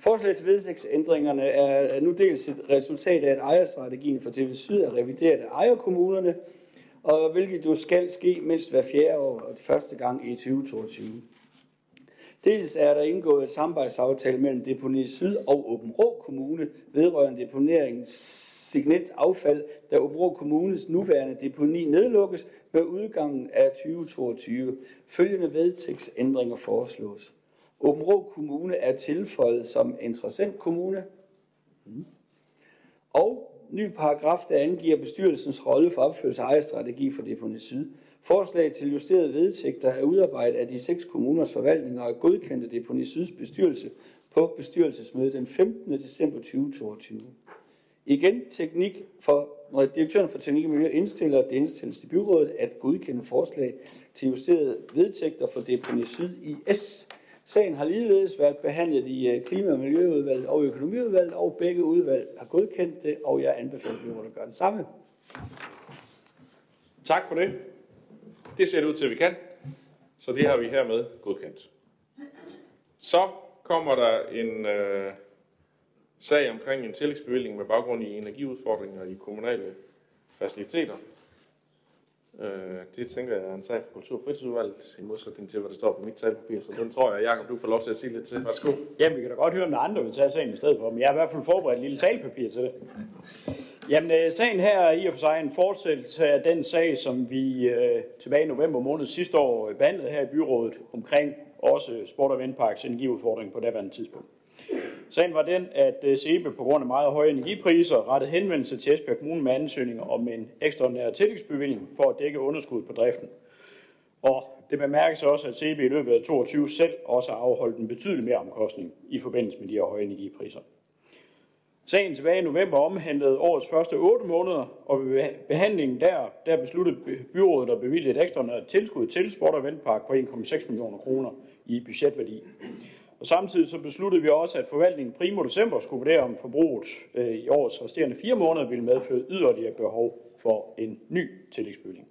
Forslag til vedtægtsændringerne er er nu dels et resultat af, at ejerstrategien for TV Syd er revideret af ejerkommunerne, og hvilket jo skal ske mindst hver fjerde år, og det første gang i 2022. Dels er der indgået et samarbejdsaftale mellem Deponi Syd og Åben Rå Kommune vedrørende deponeringens signet affald, da Åben Kommunes nuværende deponi nedlukkes med udgangen af 2022. Følgende vedtægtsændringer foreslås. Åben Kommune er tilføjet som interessant kommune. Og ny paragraf, der angiver bestyrelsens rolle for opførelse af ejerstrategi for Deponi Syd. Forslag til justerede vedtægter er udarbejdet af de seks kommuners forvaltninger og godkendte Deponi Syds bestyrelse på bestyrelsesmødet den 15. december 2022. Igen, teknik for, når direktøren for Teknik og Miljø indstiller, at det indstilles til byrådet at godkende forslag til justerede vedtægter for Deponi Syd i S. Sagen har ligeledes været behandlet i øh, Klima- og Miljøudvalget og Økonomiudvalget, og begge udvalg har godkendt det, og jeg anbefaler byrådet at gøre det samme. Tak for det. Det ser det ud til, at vi kan. Så det har vi hermed godkendt. Så kommer der en øh, sag omkring en tillægsbevilling med baggrund i energiudfordringer i kommunale faciliteter. Øh, det tænker jeg er en sag for Kultur- og Fritidsudvalget, i modsætning til, hvad der står på mit talepapir. Så den tror jeg, Jacob, du får lov til at sige lidt til. Værsgo. Jamen, vi kan da godt høre, om der er andre vil tage sagen i stedet for, men jeg har i hvert fald forberedt et lille talepapir til det. Jamen, øh, sagen her er i og for sig en fortsættelse af den sag, som vi øh, tilbage i november måned sidste år øh, behandlede her i byrådet omkring også Sport- og Vindparks energiudfordring på daværende tidspunkt. Sagen var den, at øh, SEBE på grund af meget høje energipriser rettede henvendelse til Esbjerg Kommune med ansøgninger om en ekstraordinær tillægsbevilling for at dække underskud på driften. Og det bemærkes også, at SEBE i løbet af 22 selv også har afholdt en betydelig mere omkostning i forbindelse med de her høje energipriser. Sagen tilbage i november omhandlede årets første 8 måneder, og ved behandlingen der, der besluttede byrådet at bevilge et ekstraordinært tilskud til Sport- og Ventpark på 1,6 millioner kroner i budgetværdi. Og samtidig så besluttede vi også, at forvaltningen primo december skulle vurdere, om forbruget øh, i årets resterende fire måneder ville medføre yderligere behov for en ny tillægsbevilling.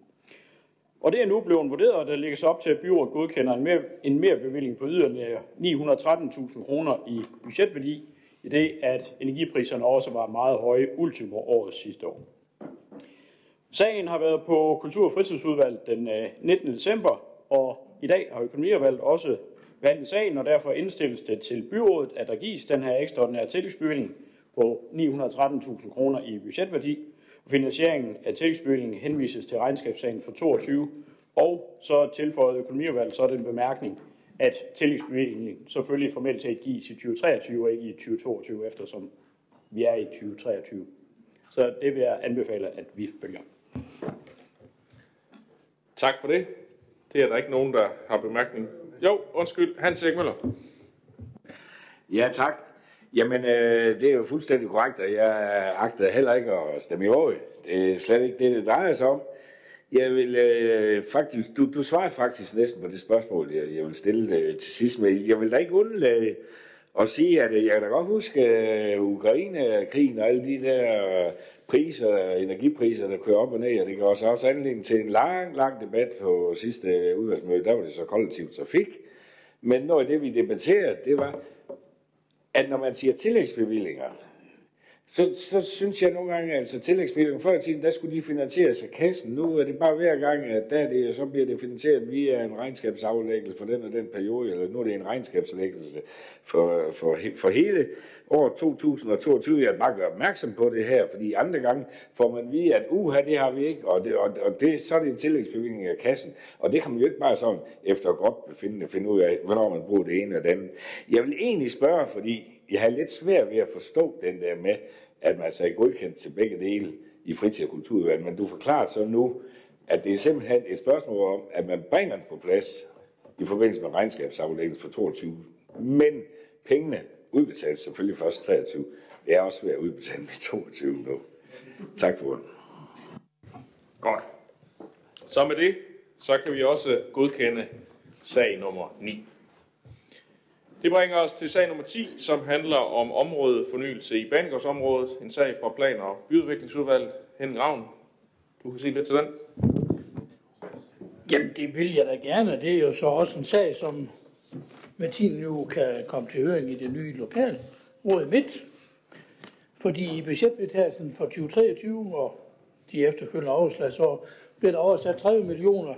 Og det er nu blevet vurderet, og der lægges op til, at byrådet godkender en, mere, en mere bevilling på yderligere 913.000 kroner i budgetværdi, i det at energipriserne også var meget høje ultimo året sidste år. Sagen har været på Kultur- og Fritidsudvalget den øh, 19. december, og i dag har økonomiudvalget også behandlet sagen, og derfor indstilles det til byrådet, at der gives den her ekstraordinære tillægsbevilling på 913.000 kroner i budgetværdi. Finansieringen af tillægsbevillingen henvises til regnskabssagen for 22, og så tilføjet økonomiudvalget så den bemærkning, at tillægsbevillingen selvfølgelig formelt set gives i 2023 og ikke i 2022, eftersom vi er i 2023. Så det vil jeg anbefale, at vi følger. Tak for det. Det er der ikke nogen, der har bemærkning. Jo, undskyld. Hans Erik Møller. Ja, tak. Jamen, øh, det er jo fuldstændig korrekt, og jeg agter heller ikke at stemme imod. Det er slet ikke det, det drejer sig om. Jeg vil øh, faktisk, du, du svarer faktisk næsten på det spørgsmål, jeg, jeg vil stille øh, til sidst, men jeg vil da ikke undlade at sige, at jeg kan da godt huske øh, Ukraine-krigen og alle de der øh, priser, energipriser, der kører op og ned, og det gør også, også anledning til en lang, lang debat på sidste udvalgsmøde, der var det så kollektiv trafik. Men noget af det, vi debatterede, det var, at når man siger tillægsbevillinger, så, så synes jeg nogle gange, altså tillægsbevillinger, før i tiden, der skulle de finansieres af kassen. Nu er det bare hver gang, at der er det, så bliver det finansieret via en regnskabsaflæggelse for den og den periode, eller nu er det en regnskabsaflæggelse for, for, for hele år 2022. Jeg bare gøre opmærksom på det her, fordi andre gange får man vide, at uha, det har vi ikke, og, det, og, og det, så er det en tillægsbevilling af kassen. Og det kan man jo ikke bare sådan efter godt befindende finde ud af, hvornår man bruger det ene eller det andet. Jeg vil egentlig spørge, fordi jeg har lidt svært ved at forstå den der med, at man så er godkendt til begge dele i fritid- og kulturudvalget, men du forklarer så nu, at det er simpelthen et spørgsmål om, at man bringer den på plads i forbindelse med regnskabsaflæggelsen for 22, men pengene udbetales selvfølgelig først 23. Det er også ved at udbetale med 22 nu. Tak for det. Godt. Så med det, så kan vi også godkende sag nummer 9. Det bringer os til sag nummer 10, som handler om områdefornyelse i Banegårdsområdet. En sag fra Plan- og Byudviklingsudvalget. Henning Ravn, du kan sige lidt til den. Jamen, det vil jeg da gerne. Det er jo så også en sag, som med tiden kan komme til høring i det nye lokal råd midt. Fordi i budgetvedtagelsen for 2023 og de efterfølgende overslagsår blev der oversat 30 millioner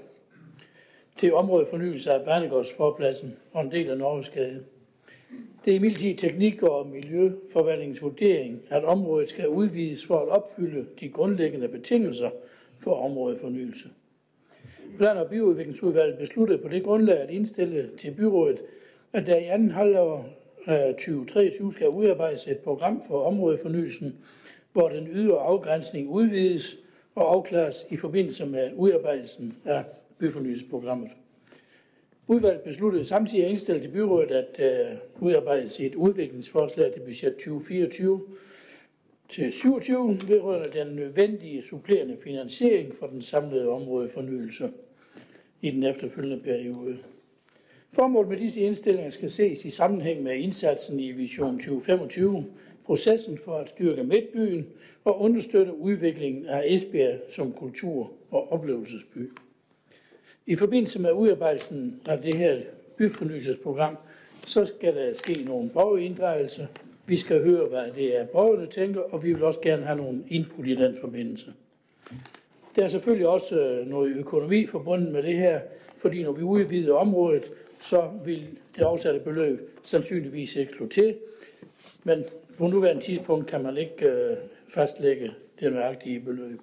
til områdefornyelse af Bernegårdsforpladsen og en del af Norgesgade. Det er imidlertid teknik- og miljøforvaltningens vurdering, at området skal udvides for at opfylde de grundlæggende betingelser for områdefornyelse. Plan- og byudviklingsudvalget besluttede på det grundlag at indstille til byrådet, at der i anden halvår 2023 skal udarbejdes et program for områdefornyelsen, hvor den ydre afgrænsning udvides og afklares i forbindelse med udarbejdelsen af byfornyelsesprogrammet. Udvalget besluttede samtidig at indstille til byrådet at øh, udarbejde et udviklingsforslag til budget 2024 til 27 vedrørende den nødvendige supplerende finansiering for den samlede områdefornyelse i den efterfølgende periode. Formålet med disse indstillinger skal ses i sammenhæng med indsatsen i Vision 2025, processen for at styrke Midtbyen og understøtte udviklingen af Esbjerg som kultur- og oplevelsesby. I forbindelse med udarbejdelsen af det her byfornyelsesprogram, så skal der ske nogle borgerinddragelser. Vi skal høre, hvad det er, borgerne tænker, og vi vil også gerne have nogle input i den forbindelse. Der er selvfølgelig også øh, noget økonomi forbundet med det her, fordi når vi udvider området, så vil det afsatte beløb sandsynligvis ikke slå til. Men på nuværende tidspunkt kan man ikke øh, fastlægge det nøjagtige beløb.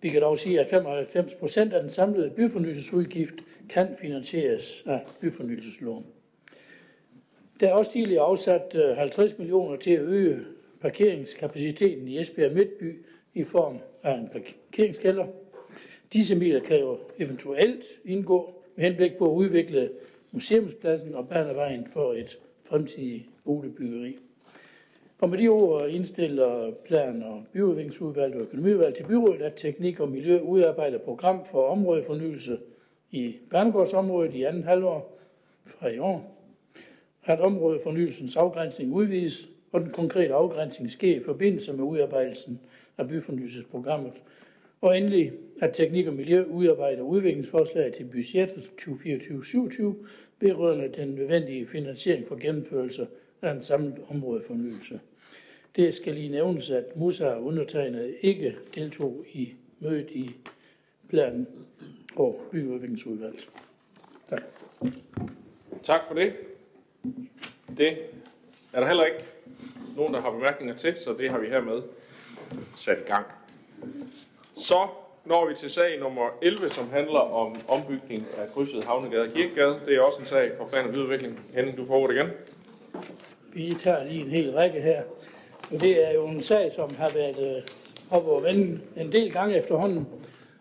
Vi kan dog sige, at 95 procent af den samlede byfornyelsesudgift kan finansieres af byfornyelseslån. Der er også tidligere afsat øh, 50 millioner til at øge parkeringskapaciteten i Esbjerg Midtby i form af en parkeringskælder. Disse midler kan jo eventuelt indgå med henblik på at udvikle museumspladsen og banevejen for et fremtidigt boligbyggeri. Og med de ord indstiller plan- og byudviklingsudvalget og økonomiudvalget til byrådet, at teknik og miljø udarbejder program for områdefornyelse i Bernegårdsområdet i anden halvår fra i år. At områdefornyelsens afgrænsning udvides, og den konkrete afgrænsning sker i forbindelse med udarbejdelsen af byfornyelsesprogrammet. Og endelig, at teknik og miljø udarbejder udviklingsforslag til budgettet 2024-2027 vedrørende den nødvendige finansiering for gennemførelse af en samlet områdefornyelse. Det skal lige nævnes, at Musa og undertegnet ikke deltog i mødet i planen og byudviklingsudvalget. Tak. Tak for det. Det er der heller ikke nogen, der har bemærkninger til, så det har vi hermed sat i gang. Så når vi til sag nummer 11, som handler om ombygning af krydset Havnegade og Kirkegade. Det er også en sag for plan og Udvikling. Henning, du får ordet igen. Vi tager lige en hel række her. Og det er jo en sag, som har været øh, oppe og vende en del gange efterhånden.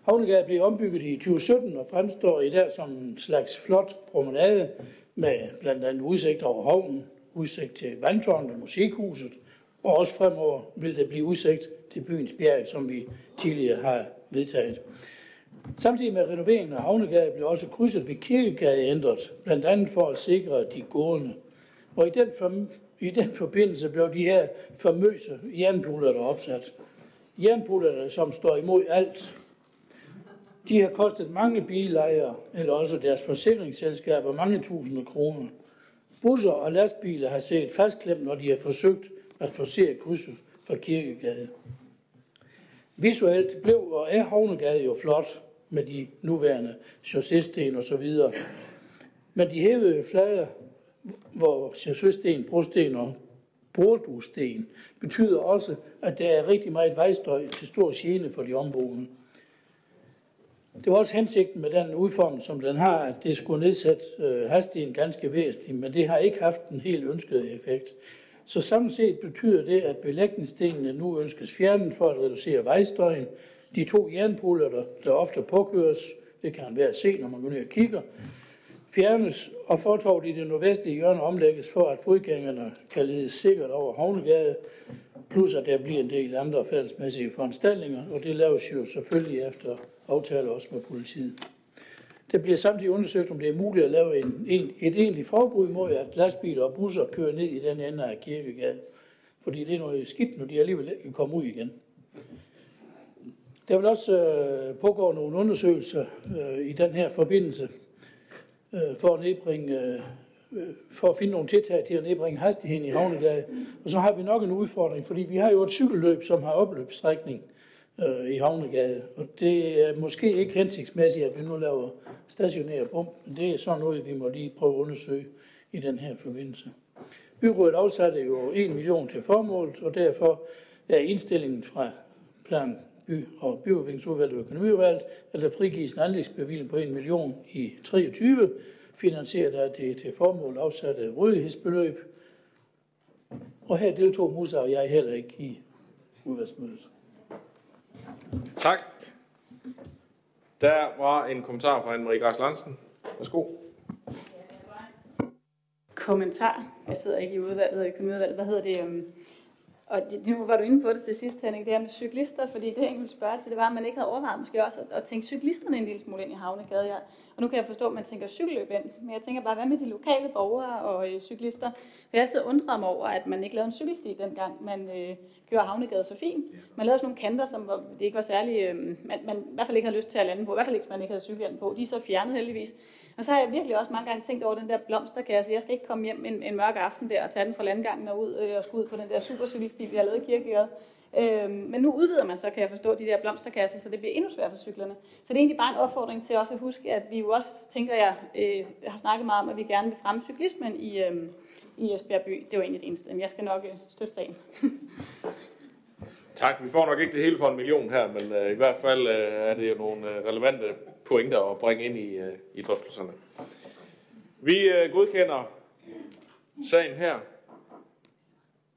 Havnegade blev ombygget i 2017 og fremstår i dag som en slags flot promenade med blandt andet udsigt over havnen, udsigt til vandtårnet og musikhuset, og også fremover vil der blive udsigt til byens bjerg, som vi tidligere har vedtaget. Samtidig med renoveringen af Havnegade blev også krydset ved Kirkegade ændret, blandt andet for at sikre de gående. Og i den, for, i den forbindelse blev de her famøse jernpuller der opsat. Jernpuller, som står imod alt. De har kostet mange bilejere, eller også deres forsikringsselskaber, mange tusinde kroner. Busser og lastbiler har set fastklemt, når de har forsøgt at forsere krydset fra Kirkegade. Visuelt blev og er Havnegade jo flot med de nuværende chaussesten og så videre. Men de hævede flader, hvor chaussesten, brosten og bordusten, betyder også, at der er rigtig meget vejstøj til stor gene for de omboende. Det var også hensigten med den udformning, som den har, at det skulle nedsætte øh, hastigheden ganske væsentligt, men det har ikke haft den helt ønskede effekt. Så samlet set betyder det, at belægningsstenene nu ønskes fjernet for at reducere vejstøjen. De to jernpuller, der, der ofte påkøres, det kan man være se, når man går ned og kigger, fjernes, og fortorvet i det nordvestlige hjørne omlægges for, at fodgængerne kan lede sikkert over Havnegade, plus at der bliver en del andre fællesmæssige foranstaltninger, og det laves jo selvfølgelig efter aftale også med politiet. Det bliver samtidig undersøgt, om det er muligt at lave en, en, et egentligt forbud mod, at lastbiler og busser kører ned i den ende af Kirkegade. Fordi det er noget skidt, når de alligevel ikke kommer ud igen. Der vil også øh, pågå nogle undersøgelser øh, i den her forbindelse øh, for at nedbringe øh, øh, for at finde nogle tiltag til at nedbringe hastigheden i Havnegade. Og så har vi nok en udfordring, fordi vi har jo et cykelløb, som har opløbsstrækning øh, i Havnegade. Og det er måske ikke hensigtsmæssigt, at vi nu laver stationære bump, men det er sådan noget, vi må lige prøve at undersøge i den her forbindelse. Byrådet afsatte jo 1 million til formålet, og derfor er indstillingen fra plan by- og byudviklingsudvalget og økonomiudvalget, at der frigives en anlægsbevilling på 1 million i 23, finansieret af det til formål afsatte rådighedsbeløb. Og her deltog Musa og jeg heller ikke i udvalgsmødet. Tak. Der var en kommentar fra Anne-Marie Græs Lansen. Værsgo. Kommentar. Jeg sidder ikke i udvalget og økonomiudvalget. Hvad hedder det? Og det, nu var du inde på det til sidst, Henning, det her med cyklister, fordi det, jeg ville spørge til, det var, at man ikke havde overvejet måske også at, at tænke cyklisterne en lille smule ind i Havnegade. Ja. Og nu kan jeg forstå, at man tænker cykelløb ind, men jeg tænker bare, hvad med de lokale borgere og øh, cyklister? Jeg har altid undret mig over, at man ikke lavede en cykelsti dengang, man øh, gjorde Havnegade så fint. Man lavede sådan nogle kanter, som var, det ikke var særlig, øh, man, man i hvert fald ikke havde lyst til at lande på, i hvert fald ikke, man ikke havde cykelhjelm på. De er så fjernet heldigvis. Og så har jeg virkelig også mange gange tænkt over den der blomsterkasse. Jeg skal ikke komme hjem en, en mørk aften der og tage den fra landgangen og ud øh, og skulle ud på den der supercykelsti, vi har lavet i Kirkegade. Øh, men nu udvider man så, kan jeg forstå, de der blomsterkasser, så det bliver endnu sværere for cyklerne. Så det er egentlig bare en opfordring til også at huske, at vi jo også, tænker jeg, øh, har snakket meget om, at vi gerne vil fremme cyklismen i, øh, i Esbjerg by. Det var egentlig det eneste, men jeg skal nok øh, støtte sagen. Tak. Vi får nok ikke det hele for en million her, men øh, i hvert fald øh, er det jo nogle øh, relevante pointer at bringe ind i, øh, i drøftelserne. Vi øh, godkender sagen her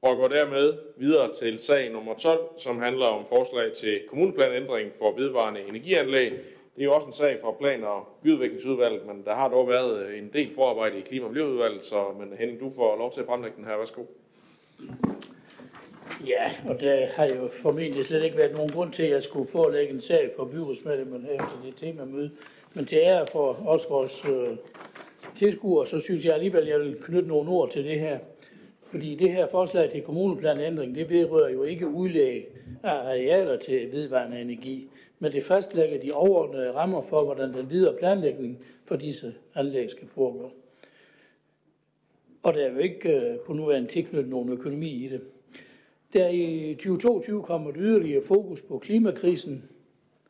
og går dermed videre til sag nummer 12, som handler om forslag til kommuneplanændring for vedvarende energianlæg. Det er jo også en sag fra plan- og byudviklingsudvalget, men der har dog været øh, en del forarbejde i klima- og miljøudvalget, så men Henning, du får lov til at fremlægge den her. Værsgo. Ja, og der har jo formentlig slet ikke været nogen grund til, at jeg skulle forelægge en sag for byrådsmedlemmerne til det temamøde. Men til ære for os vores øh, tilskuere, så synes jeg alligevel, at jeg vil knytte nogle ord til det her. Fordi det her forslag til kommuneplanændring, det vedrører jo ikke udlæg af arealer til vedvarende energi, men det fastlægger de overordnede rammer for, hvordan den videre planlægning for disse anlæg skal foregå. Og der er jo ikke øh, på nuværende tilknyttet nogen økonomi i det. Der i 2022 kommer et yderligere fokus på klimakrisen,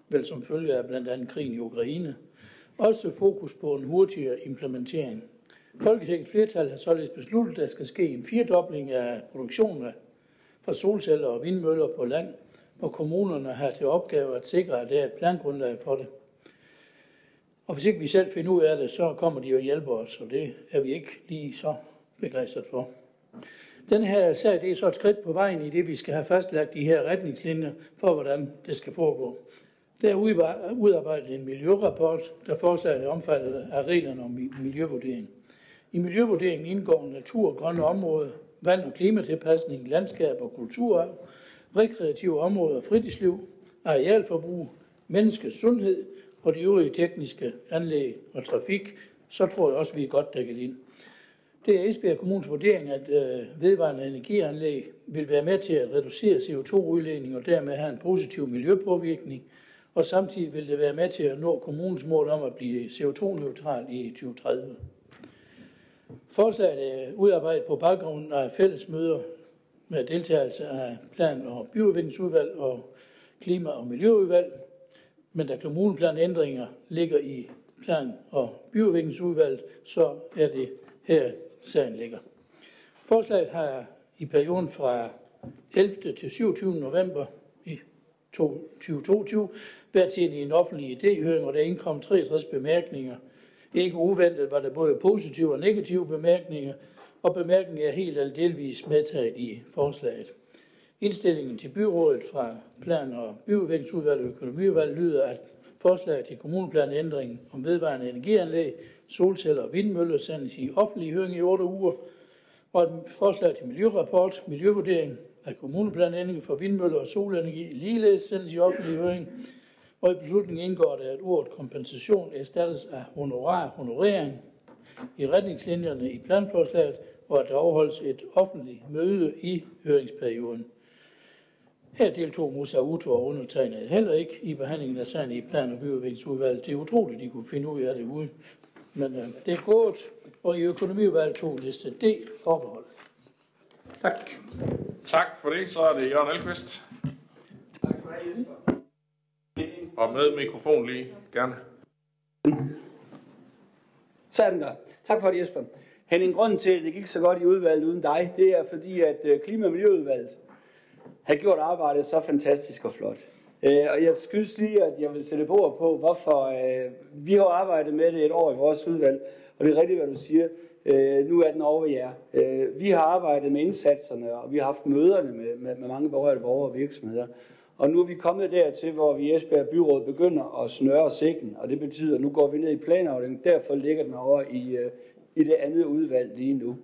vel som følge af blandt andet krigen i Ukraine. Også fokus på en hurtigere implementering. Folketingets flertal har således besluttet, at der skal ske en firedobling af produktionen fra solceller og vindmøller på land, og kommunerne har til opgave at sikre, at der er et plangrundlag for det. Og hvis ikke vi selv finder ud af det, så kommer de jo og hjælper os, og det er vi ikke lige så begejstret for. Den her sag det er så et skridt på vejen i det, vi skal have fastlagt de her retningslinjer for, hvordan det skal foregå. Der er udarbejdet en miljørapport, der forslaget er omfattet af reglerne om miljøvurdering. I miljøvurderingen indgår natur og grønne områder, vand- og klimatilpasning, landskab og kulturarv, rekreative områder, fritidsliv, arealforbrug, menneskets sundhed og de øvrige tekniske anlæg og trafik, så tror jeg også, vi er godt dækket ind. Det er Esbjerg Kommunes vurdering, at øh, vedvarende energianlæg vil være med til at reducere CO2-udledning og dermed have en positiv miljøpåvirkning, og samtidig vil det være med til at nå kommunens mål om at blive CO2-neutral i 2030. Forslaget er udarbejdet på baggrund af fællesmøder med deltagelse af plan- og byudviklingsudvalg og klima- og miljøudvalg, men da kommuneplanændringer ligger i plan- og byudviklingsudvalget, så er det her sagen ligger. Forslaget har i perioden fra 11. til 27. november i 2022 været til en offentlig idéhøring, og der indkom 63 bemærkninger. Ikke uventet var der både positive og negative bemærkninger, og bemærkningen er helt eller delvis medtaget i forslaget. Indstillingen til byrådet fra plan- og Byudviklingsudvalget og Økonomiudvalget lyder, at forslaget til kommuneplanændringen om vedvarende energianlæg, solceller og vindmøller sendes i offentlig høring i 8 uger, og et forslag til miljørapport, miljøvurdering af kommuneplanændring for vindmøller og solenergi ligeledes sendes i offentlig høring, og i beslutningen indgår det, at ordet kompensation erstattes af honorar, honorering i retningslinjerne i planforslaget, og at der afholdes et offentligt møde i høringsperioden. Her deltog Musa Uto og undertegnet heller ikke i behandlingen af sagen i plan- og byudviklingsudvalget. Det er utroligt, de kunne finde ud af det uden men øh, det er gået, og i økonomiudvalget tog liste D forbehold. Tak. Tak for det. Så er det Jørgen Alkvist. Tak skal du have, Jesper. Og med mikrofon lige, gerne. Så er den der. Tak for det, Jesper. Henning, grunden til, at det gik så godt i udvalget uden dig, det er fordi, at øh, Klima- og Miljøudvalget har gjort arbejdet så fantastisk og flot. Øh, og jeg skyldes lige, at jeg vil sætte på på, hvorfor øh, vi har arbejdet med det et år i vores udvalg, og det er rigtigt, hvad du siger. Øh, nu er den over ved jer. Øh, vi har arbejdet med indsatserne, og vi har haft møderne med, med, med mange berørte borgere og virksomheder. Og nu er vi kommet dertil, hvor vi i Esbjerg Byråd begynder at snøre sækken, og det betyder, at nu går vi ned i planafdelingen. Derfor ligger den over i, øh, i det andet udvalg lige nu.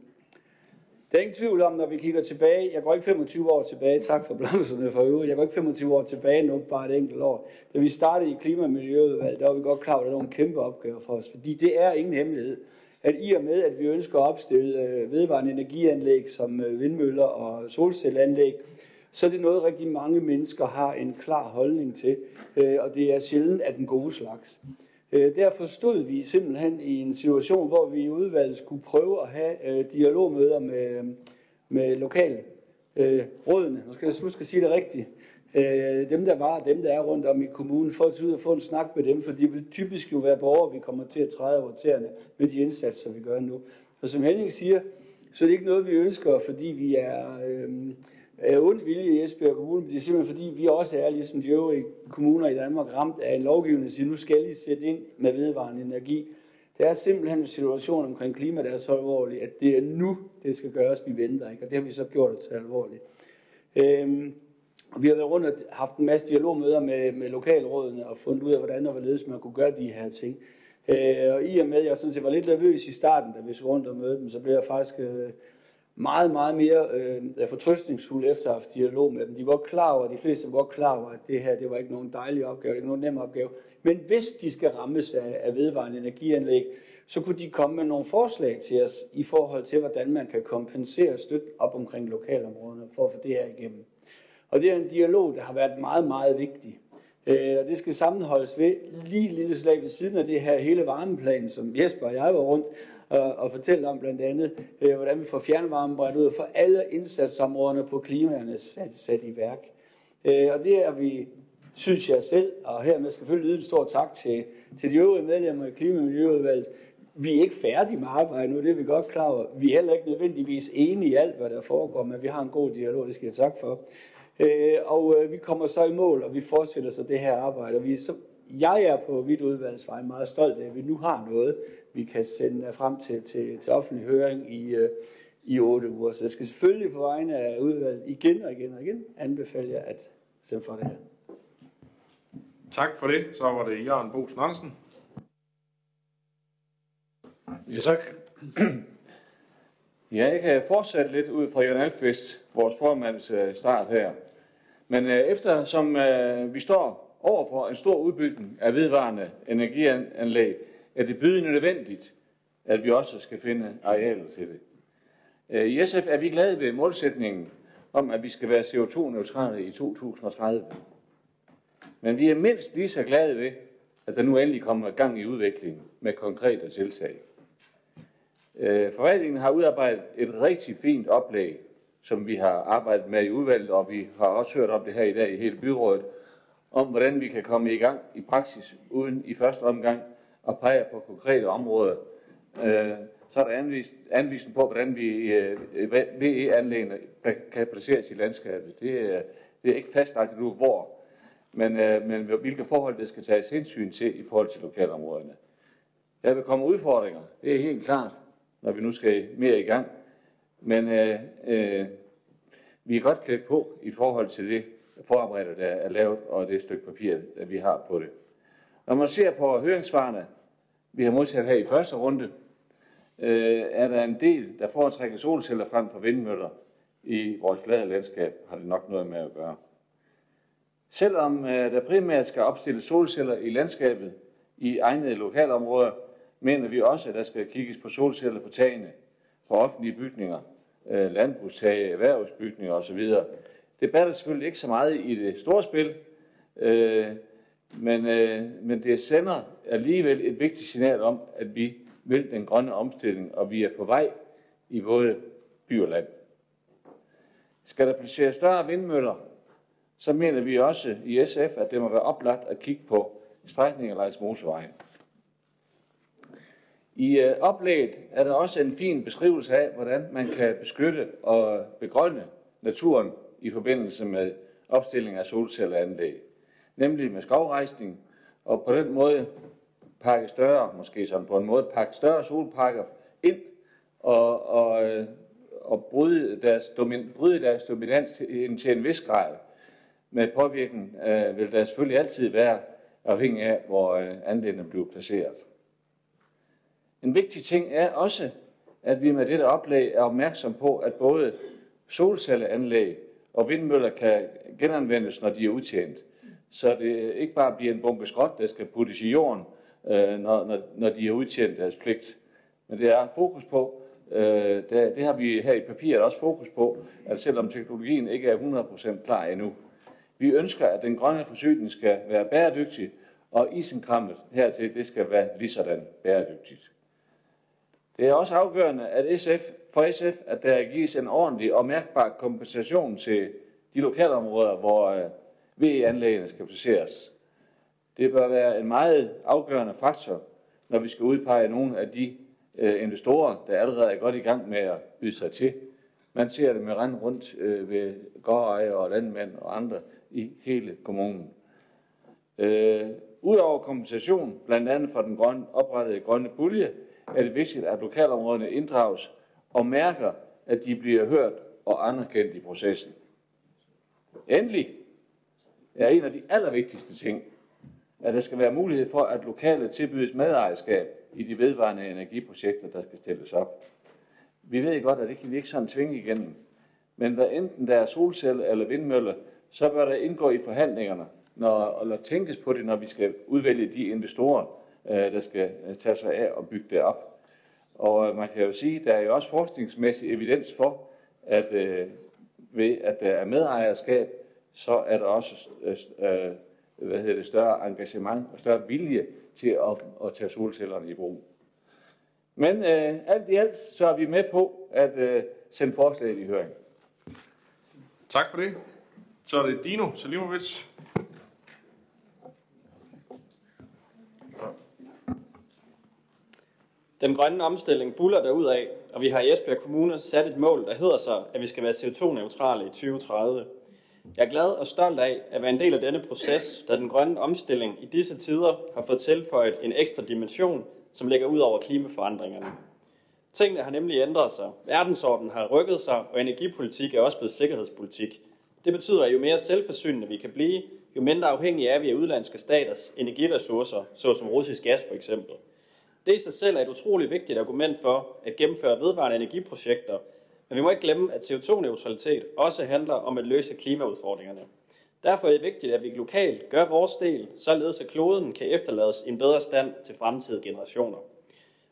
Der er ingen tvivl om, når vi kigger tilbage, jeg går ikke 25 år tilbage, tak for blomsterne for øvrigt, jeg går ikke 25 år tilbage nu, bare et enkelt år. Da vi startede i Klima- og Miljøudvalget, der var vi godt klar over, at der var nogle kæmpe opgaver for os, fordi det er ingen hemmelighed, at i og med, at vi ønsker at opstille øh, vedvarende energianlæg som øh, vindmøller og solcelleanlæg, så er det noget, rigtig mange mennesker har en klar holdning til, øh, og det er sjældent af den gode slags. Øh, derfor stod vi simpelthen i en situation, hvor vi i udvalget skulle prøve at have øh, dialogmøder med, med lokale øh, rådene. Nu skal jeg huske at sige det rigtigt. Øh, dem, der var, dem, der er rundt om i kommunen, for at ud få en snak med dem, for de vil typisk jo være borgere, vi kommer til at træde over tæerne med de indsatser, vi gør nu. Og som Henning siger, så er det ikke noget, vi ønsker, fordi vi er... Øh, af ond vilje i Esbjerg Kommune, men det er simpelthen fordi, vi også er, ligesom de øvrige kommuner i Danmark, ramt af en lovgivning, der siger, nu skal I sætte ind med vedvarende energi. Det er simpelthen en situation omkring klima, der er så alvorlig, at det er nu, det skal gøres, vi venter ikke, og det har vi så gjort det til alvorligt. Øhm, vi har været rundt og haft en masse dialogmøder med, med lokalrådene og fundet ud af, hvordan og hvorledes man kunne gøre de her ting. Øh, og i og med, at jeg sådan set var lidt nervøs i starten, da vi så rundt og mødte dem, så blev jeg faktisk øh, meget, meget mere øh, fortrøstningsfuld efter at have haft dialog med dem. De var klar over, de fleste var klar over, at det her det var ikke nogen dejlig opgave, det ikke nogen nem opgave. Men hvis de skal rammes af, af vedvarende energianlæg, så kunne de komme med nogle forslag til os i forhold til, hvordan man kan kompensere og støtte op omkring lokalområderne for at få det her igennem. Og det er en dialog, der har været meget, meget vigtig. Øh, og det skal sammenholdes ved lige et lille slag ved siden af det her hele varmeplan, som Jesper og jeg var rundt og, og fortælle om blandt andet, øh, hvordan vi får fjernvarme bredt ud for alle indsatsområderne på klimaerne sat, sat i værk. Øh, og det er vi, synes jeg selv, og hermed selvfølgelig lyde en stor tak til, til de øvrige medlemmer i Klima- og Miljøudvalget. Vi er ikke færdige med arbejdet nu, det er vi godt klar over. Vi er heller ikke nødvendigvis enige i alt, hvad der foregår, men vi har en god dialog, det skal jeg tak for. Øh, og øh, vi kommer så i mål, og vi fortsætter så det her arbejde. Og vi er så, jeg er på mit udvalgsvej meget stolt af, at vi nu har noget, vi kan sende frem til, til, til offentlig høring i, øh, i otte uger. Så jeg skal selvfølgelig på vegne af udvalget igen og igen og igen anbefale jer at stemme for det her. Tak for det. Så var det Jørgen Bo Andersen. Ja, tak. Ja, jeg kan fortsætte lidt ud fra Jørgen Alkvist, vores formands øh, start her. Men øh, efter som øh, vi står overfor en stor udbygning af vedvarende energianlæg, er det bydende nødvendigt, at vi også skal finde arealer til det. Øh, I SF er vi glade ved målsætningen om, at vi skal være CO2-neutrale i 2030. Men vi er mindst lige så glade ved, at der nu endelig kommer gang i udviklingen med konkrete tiltag. Øh, forvaltningen har udarbejdet et rigtig fint oplæg, som vi har arbejdet med i udvalget, og vi har også hørt om det her i dag i hele byrådet, om hvordan vi kan komme i gang i praksis, uden i første omgang og peger på konkrete områder. Øh, så er der anvist, anvisen på, hvordan vi øh, VE-anlæggene kan placeres i landskabet. Det er, det er ikke fastlagt nu, hvor, men, øh, men hvilke forhold det skal tages hensyn til i forhold til lokalområderne. Der vil komme udfordringer, det er helt klart når vi nu skal mere i gang. Men øh, øh, vi er godt klædt på i forhold til det forarbejde, der er lavet, og det stykke papir, der vi har på det. Når man ser på høringssvarene, vi har modtaget her i første runde, øh, er der en del, der foretrækker solceller frem for vindmøller i vores flade landskab, har det nok noget med at gøre. Selvom øh, der primært skal opstilles solceller i landskabet i egnede lokalområder, mener vi også, at der skal kigges på solceller på tagene, på offentlige bygninger, øh, landbrugstage, erhvervsbygninger osv. Det batter selvfølgelig ikke så meget i det store spil, øh, men, øh, men det sender alligevel et vigtigt signal om, at vi vil den grønne omstilling, og vi er på vej i både by og land. Skal der placeres større vindmøller, så mener vi også i SF, at det må være oplagt at kigge på strækninger langs motorvejen. I øh, oplægget er der også en fin beskrivelse af, hvordan man kan beskytte og begrønne naturen i forbindelse med opstilling af solcelleranlæg. Nemlig med skovrejsning, og på den måde pakke større, måske sådan på en måde, pakke større solpakker ind og, og, øh, og bryde, deres, bryde deres dominans til, til en vis grad. Med påvirkning øh, vil der selvfølgelig altid være afhængig af, hvor øh, andelene bliver placeret. En vigtig ting er også, at vi med dette oplæg er opmærksom på, at både solcelleanlæg og vindmøller kan genanvendes, når de er udtjent. Så det ikke bare bliver en bunke skrot, der skal puttes i jorden, øh, når, når, når de er udtjent deres pligt. Men det er fokus på, øh, det, det har vi her i papiret også fokus på, at selvom teknologien ikke er 100% klar endnu, vi ønsker, at den grønne forsyning skal være bæredygtig, og isenkrammet hertil, det skal være lige sådan bæredygtigt. Det er også afgørende at SF, for SF, at der gives en ordentlig og mærkbar kompensation til de lokalområder, hvor øh, øh, VE-anlæggene skal placeres. Det bør være en meget afgørende faktor, når vi skal udpege nogle af de øh, investorer, der allerede er godt i gang med at byde sig til. Man ser det med rand rundt øh, ved gårdejere og landmænd og andre i hele kommunen. Øh, Udover kompensation, blandt andet for den grønne, oprettede grønne pulje, er det vigtigt, at lokalområderne inddrages og mærker, at de bliver hørt og anerkendt i processen. Endelig er en af de allervigtigste ting, at der skal være mulighed for, at lokale tilbydes medejerskab i de vedvarende energiprojekter, der skal stilles op. Vi ved godt, at det kan vi ikke sådan tvinge igennem. Men hvad enten der er solcelle eller vindmølle, så bør der indgå i forhandlingerne, når, eller tænkes på det, når vi skal udvælge de investorer, øh, der skal øh, tage sig af og bygge det op. Og øh, man kan jo sige, der er jo også forskningsmæssig evidens for, at øh, ved at der er medejerskab, så er der også øh, hvad hedder det, større engagement og større vilje til at, at tage solcellerne i brug. Men øh, alt i alt, så er vi med på at øh, sende forslaget i høring. Tak for det. Så er det Dino Selimovic. Den grønne omstilling buller af, og vi har i Esbjerg Kommune sat et mål, der hedder sig, at vi skal være CO2-neutrale i 2030. Jeg er glad og stolt af at være en del af denne proces, da den grønne omstilling i disse tider har fået tilføjet en ekstra dimension, som ligger ud over klimaforandringerne. Tingene har nemlig ændret sig. Verdensordenen har rykket sig, og energipolitik er også blevet sikkerhedspolitik. Det betyder, at jo mere selvforsynende vi kan blive, jo mindre afhængige er vi af udlandske staters energiressourcer, såsom russisk gas for eksempel. Det i sig selv er et utroligt vigtigt argument for at gennemføre vedvarende energiprojekter, men vi må ikke glemme, at CO2-neutralitet også handler om at løse klimaudfordringerne. Derfor er det vigtigt, at vi lokalt gør vores del, således at kloden kan efterlades i en bedre stand til fremtidige generationer.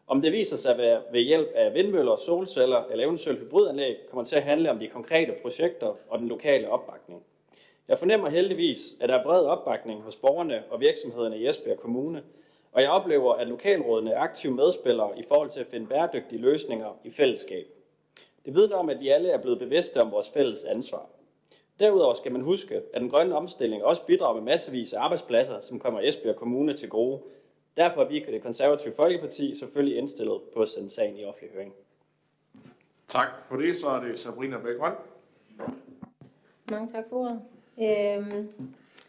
Om det viser sig at være ved hjælp af vindmøller, solceller eller eventuelt hybridanlæg, kommer til at handle om de konkrete projekter og den lokale opbakning. Jeg fornemmer heldigvis, at der er bred opbakning hos borgerne og virksomhederne i Esbjerg Kommune, og jeg oplever, at lokalrådene er aktive medspillere i forhold til at finde bæredygtige løsninger i fællesskab. Det vidner om, at vi alle er blevet bevidste om vores fælles ansvar. Derudover skal man huske, at den grønne omstilling også bidrager med massevis af arbejdspladser, som kommer Esbjerg Kommune til gode. Derfor er vi i det konservative Folkeparti selvfølgelig indstillet på at sende sagen i offentlig høring. Tak for det. Så er det Sabrina Bækgrøn. Mange tak for ordet. Øhm,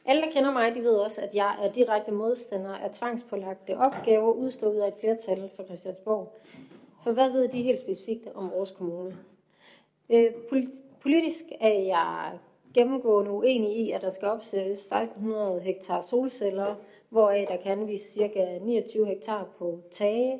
alle, der kender mig, de ved også, at jeg er direkte modstander af tvangspålagte opgaver udstået af et flertal for Christiansborg. For hvad ved de helt specifikt om vores kommune? Øh, politisk er jeg gennemgående uenig i, at der skal opsættes 1600 hektar solceller, hvoraf der kan vi ca. 29 hektar på tage,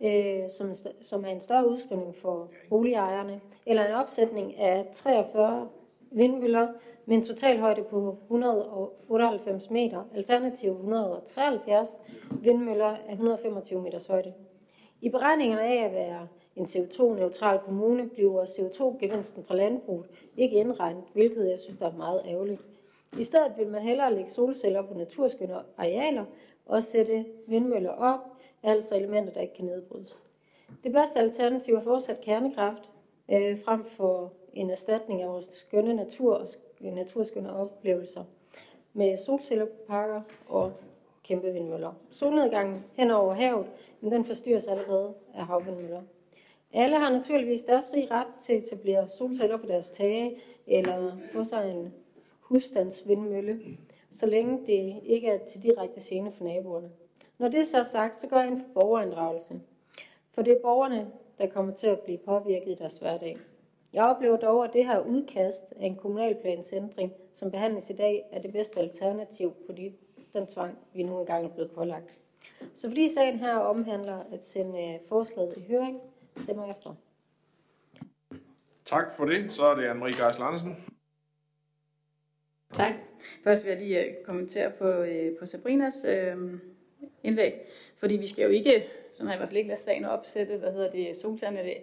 øh, som, som er en større udskrivning for boligejerne, eller en opsætning af 43 vindmøller med en totalhøjde på 198 meter, alternativ 173 vindmøller af 125 meters højde. I beregningerne af at være en CO2-neutral kommune bliver CO2-gevinsten fra landbruget ikke indregnet, hvilket jeg synes er meget ærgerligt. I stedet vil man hellere lægge solceller på naturskønne arealer og sætte vindmøller op, altså elementer, der ikke kan nedbrydes. Det bedste alternativ er fortsat kernekraft, øh, frem for en erstatning af vores skønne natur og naturskønne oplevelser med solcellerparker og kæmpe vindmøller. Solnedgangen hen over havet, men den forstyrres allerede af havvindmøller. Alle har naturligvis deres fri ret til at etablere solceller på deres tage, eller få sig en husstandsvindmølle, så længe det ikke er til direkte scene for naboerne. Når det er så sagt, så går jeg ind for borgerinddragelse. For det er borgerne, der kommer til at blive påvirket i deres hverdag. Jeg oplever dog, at det her udkast af en kommunalplansændring, som behandles i dag, er det bedste alternativ på de, den tvang, vi nu engang er blevet pålagt. Så fordi sagen her omhandler at sende øh, forslaget i høring, stemmer jeg for. Tak for det. Så er det Anne-Marie Geisel Andersen. Tak. Først vil jeg lige øh, kommentere på, øh, på Sabrinas øh, indlæg, fordi vi skal jo ikke, sådan har jeg i hvert fald ikke lade sagen opsætte, hvad hedder det,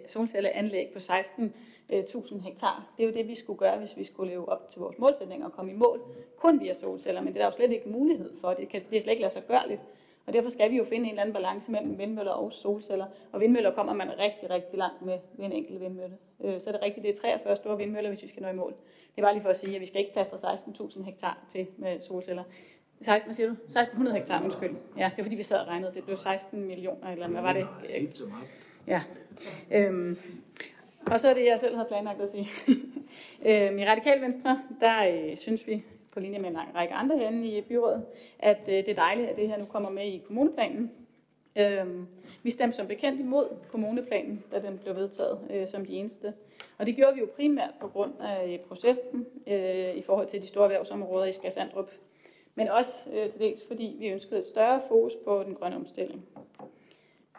solcelleanlæg på 16 1000 hektar. Det er jo det, vi skulle gøre, hvis vi skulle leve op til vores målsætning og komme i mål kun via solceller, men det er der jo slet ikke mulighed for. Det, kan, det er slet ikke lade sig gøre lidt. Og derfor skal vi jo finde en eller anden balance mellem vindmøller og solceller. Og vindmøller kommer man rigtig, rigtig langt med ved en enkelt vindmølle. Øh, så er det rigtigt, det er 43 store vindmøller, hvis vi skal nå i mål. Det er bare lige for at sige, at vi skal ikke plaster 16.000 hektar til med solceller. 16, hvad siger du? 1600 hektar, undskyld. Ja, det er fordi, vi sad og regnede. Det blev 16 millioner, eller hvad var det? Ikke så meget. Ja. Øhm, og så er det, jeg selv havde planlagt at sige. øhm, I Radikal Venstre, der øh, synes vi, på linje med en lang række andre herinde i byrådet, at øh, det er dejligt, at det her nu kommer med i kommuneplanen. Øhm, vi stemte som bekendt imod kommuneplanen, da den blev vedtaget øh, som de eneste. Og det gjorde vi jo primært på grund af øh, processen i forhold til de store erhvervsområder i Skasandrup. Men også til dels fordi vi ønskede et større fokus på den grønne omstilling.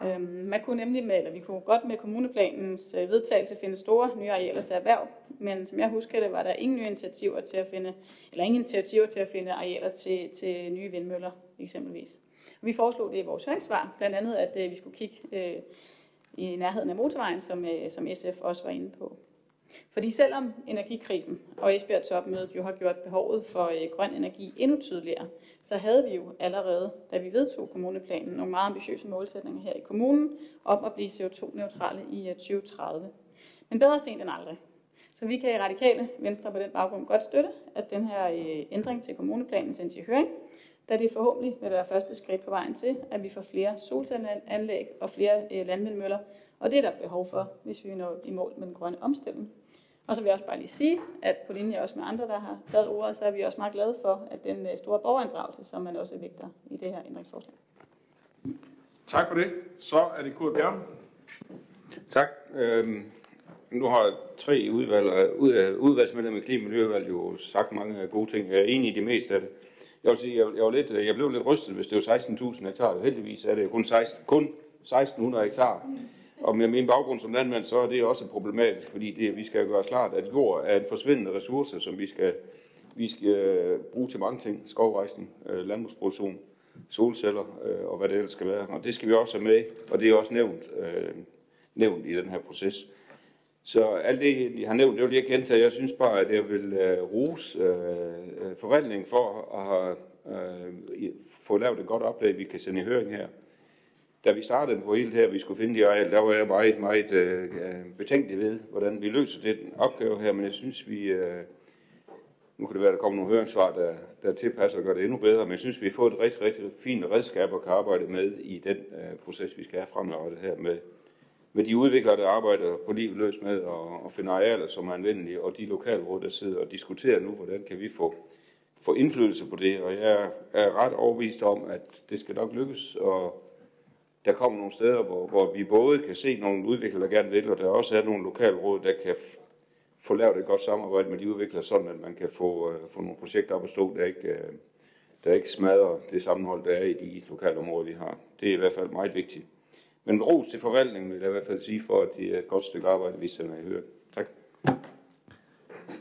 Øhm, man kunne nemlig med, eller vi kunne godt med kommuneplanens øh, vedtagelse finde store nye arealer til erhverv, men som jeg husker det, var der ingen nye initiativer til at finde, eller ingen initiativer til at finde arealer til, til nye vindmøller eksempelvis. Og vi foreslog det i vores høringssvar, blandt andet, at øh, vi skulle kigge øh, i nærheden af motorvejen, som, som SF også var inde på. Fordi selvom energikrisen og Esbjerg topmødet jo har gjort behovet for øh, grøn energi endnu tydeligere, så havde vi jo allerede, da vi vedtog kommuneplanen, nogle meget ambitiøse målsætninger her i kommunen om at blive CO2-neutrale i øh, 2030. Men bedre sent end aldrig. Så vi kan i radikale Venstre på den baggrund godt støtte, at den her øh, ændring til kommuneplanen sendes i høring, da det forhåbentlig vil være første skridt på vejen til, at vi får flere solcelleanlæg og flere landvindmøller, og det er der behov for, hvis vi når i mål med den grønne omstilling. Og så vil jeg også bare lige sige, at på linje også med andre, der har taget ordet, så er vi også meget glade for, at den store borgerinddragelse, som man også vægter i det her ændringsforslag. Tak for det. Så er det Kurt Bjørn. Tak. Øhm, nu har tre udvalg, ud, udvalgsmedlemmer i Klima- og Miljøudvalg jo sagt mange gode ting. Jeg er enig i det meste af det. Jeg vil sige, jeg, jeg, var lidt, jeg blev lidt rystet, hvis det var 16.000 hektar. Heldigvis er det kun, 16, kun 1.600 hektar. Og med min baggrund som landmand, så er det også problematisk, fordi det, vi skal gøre klart, at jord er en forsvindende ressource, som vi skal, vi skal øh, bruge til mange ting. Skovrejsning, øh, landbrugsproduktion, solceller øh, og hvad det ellers skal være. Og det skal vi også have med, og det er også nævnt, øh, nævnt i den her proces. Så alt det, jeg har nævnt, det vil jeg gentage. Jeg synes bare, at jeg vil øh, rose øh, forvaltningen for at have, øh, få lavet et godt oplæg, vi kan sende i høring her da vi startede på hele det her, vi skulle finde de areal, der var jeg meget, meget øh, betænkelig ved, hvordan vi løser den opgave her, men jeg synes, vi, øh, nu kan det være, der kommer nogle høringssvar, der, der tilpasser og gør det endnu bedre, men jeg synes, vi har fået et rigtig, rigtig fint redskab at kan arbejde med i den øh, proces, vi skal have fremadrettet her med, med de udviklere, der arbejder på livet løs med at, at finde arealer, som er anvendelige, og de lokalråd, der sidder og diskuterer nu, hvordan kan vi få, få indflydelse på det, og jeg er ret overbevist om, at det skal nok lykkes, og der kommer nogle steder, hvor, hvor vi både kan se nogle udviklere, der gerne vil, og der også er nogle lokalråd, der kan få lavet et godt samarbejde med de udviklere, sådan at man kan få, uh, få nogle projekter op at stå, der ikke, uh, der ikke smadrer det sammenhold, der er i de lokale områder, vi har. Det er i hvert fald meget vigtigt. Men ros til forvaltningen vil jeg i hvert fald sige for, at det er et godt stykke arbejde, vi sender i høring. Tak.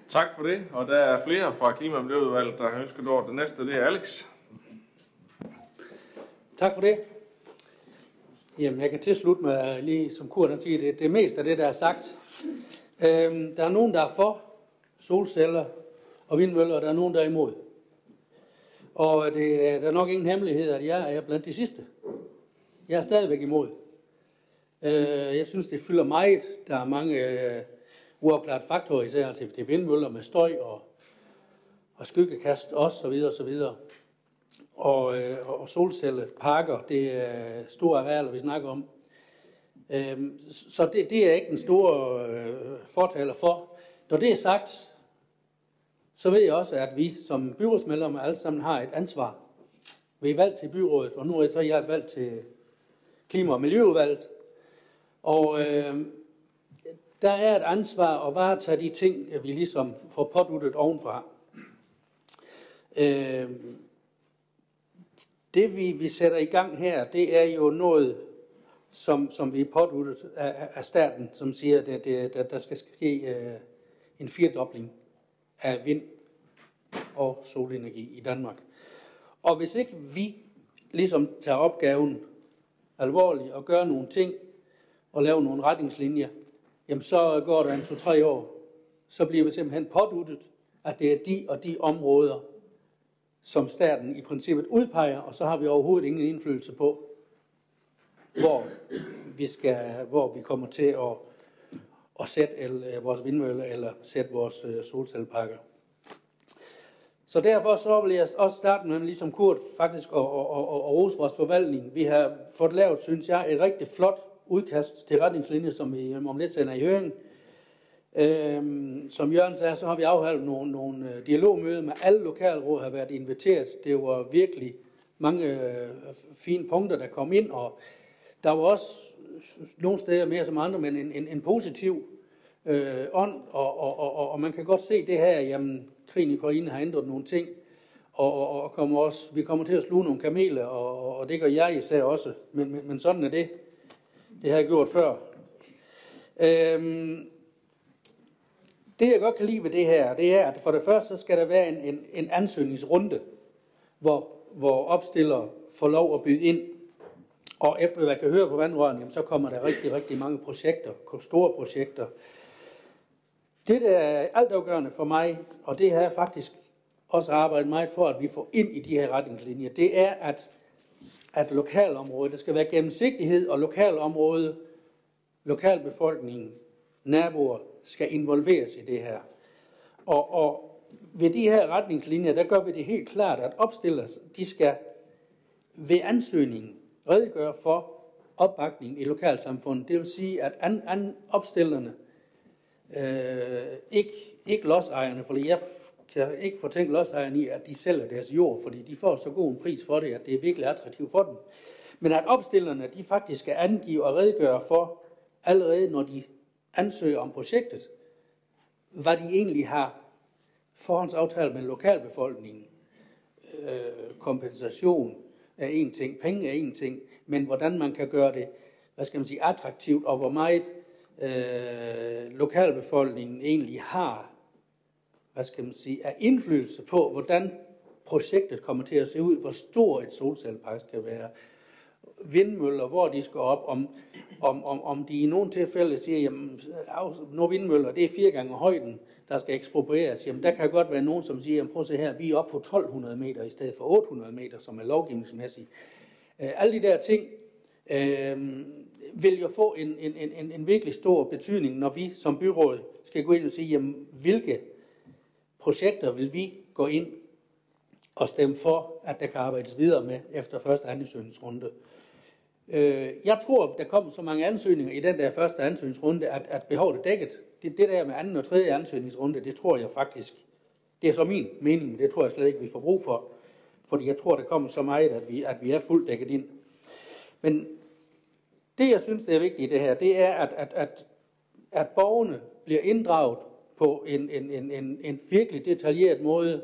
Tak for det, og der er flere fra Klima- og Miljøudvalget, der har ønsket over. Det næste, det er Alex. Tak for det. Jamen, jeg kan tilslutte mig øh, lige, som Kurt han siger, det, det meste af det, der er sagt. Øhm, der er nogen, der er for solceller og vindmøller, og der er nogen, der er imod. Og øh, det, øh, der er nok ingen hemmelighed, at jeg er blandt de sidste. Jeg er stadigvæk imod. Øh, jeg synes, det fylder meget. Der er mange øh, uafklart faktorer, især til, til vindmøller med støj og, og skyggekast også, så videre, så videre og, øh, og solcelleparker, det er store arealer, vi snakker om. Øhm, så det, det er ikke en stor øh, fortaler for. Når det er sagt, så ved jeg også, at vi som byrådsmedlemmer alle sammen har et ansvar. Vi er valgt til byrådet, og nu er så jeg valgt til klima- og miljøudvalget. Og øh, der er et ansvar at varetage de ting, vi ligesom får påduttet ovenfra. Øh, det vi, vi sætter i gang her, det er jo noget, som, som vi er påduttet af, af staten, som siger, at det, det, der skal ske uh, en firdobling af vind og solenergi i Danmark. Og hvis ikke vi ligesom tager opgaven alvorligt og gør nogle ting og laver nogle retningslinjer, jamen så går der en to-tre år, så bliver vi simpelthen påduttet, at det er de og de områder, som staten i princippet udpeger, og så har vi overhovedet ingen indflydelse på, hvor vi, skal, hvor vi kommer til at, at sætte el, øh, vores vindmølle eller sætte vores øh, solcellepakker. Så derfor så vil jeg også starte med, ligesom Kurt faktisk, at, at, at, at rose vores forvaltning. Vi har fået lavet, synes jeg, et rigtig flot udkast til retningslinjer, som vi om lidt sender i høring, Øhm, som Jørgen sagde, så har vi afholdt nogle, nogle øh, dialogmøder med alle lokalråd, har været inviteret. Det var virkelig mange øh, fine punkter, der kom ind, og der var også nogle steder mere som andre, men en, en, en positiv øh, ånd, og, og, og, og man kan godt se det her, jamen krigen i Ukraine har ændret nogle ting, og, og, og kommer også, vi kommer til at sluge nogle kameler, og, og det gør jeg især også, men, men, men sådan er det. Det har jeg gjort før. Øhm, det jeg godt kan lide ved det her, det er, at for det første så skal der være en, en, en ansøgningsrunde, hvor, hvor opstiller får lov at byde ind. Og efter hvad jeg kan høre på vandrørene, så kommer der rigtig, rigtig mange projekter, store projekter. Det, der er altafgørende for mig, og det har jeg faktisk også arbejdet meget for, at vi får ind i de her retningslinjer, det er, at, at lokalområdet, der skal være gennemsigtighed, og lokalområdet, lokalbefolkningen, naboer, skal involveres i det her. Og, og ved de her retningslinjer, der gør vi det helt klart, at opstillere, de skal ved ansøgningen redegøre for opbakning i lokalsamfundet. Det vil sige, at an, an opstillerne, øh, ikke, ikke lodsejerne, for jeg kan ikke fortænke lodsejerne i, at de sælger deres jord, fordi de får så god en pris for det, at det er virkelig attraktivt for dem. Men at opstillerne, de faktisk skal angive og redegøre for, allerede når de ansøger om projektet, hvad de egentlig har forhåndsaftalt med lokalbefolkningen. Øh, kompensation er en ting, penge er en ting, men hvordan man kan gøre det, hvad skal man sige, attraktivt, og hvor meget øh, lokalbefolkningen egentlig har, hvad skal man sige, af indflydelse på, hvordan projektet kommer til at se ud, hvor stor et solcellepark skal være, vindmøller, hvor de skal op, om, om, om, om de i nogle tilfælde siger, jamen, når vindmøller, det er fire gange højden, der skal eksproprieres, jamen der kan godt være nogen, som siger, jamen, prøv at se her, vi er oppe på 1200 meter i stedet for 800 meter, som er lovgivningsmæssigt. Øh, alle de der ting øh, vil jo få en, en, en, en virkelig stor betydning, når vi som byråd skal gå ind og sige, jamen, hvilke projekter vil vi gå ind og stemme for, at der kan arbejdes videre med efter første ansøgningsrunde. Øh, jeg tror, der kommer så mange ansøgninger i den der første ansøgningsrunde, at, at behovet er dækket. Det, det der med anden og tredje ansøgningsrunde, det tror jeg faktisk, det er så min mening, det tror jeg slet ikke, vi får brug for. Fordi jeg tror, der kommer så meget, at vi, at vi er fuldt dækket ind. Men det, jeg synes, det er vigtigt i det her, det er, at, at, at, at borgerne bliver inddraget på en, en, en, en, en virkelig detaljeret måde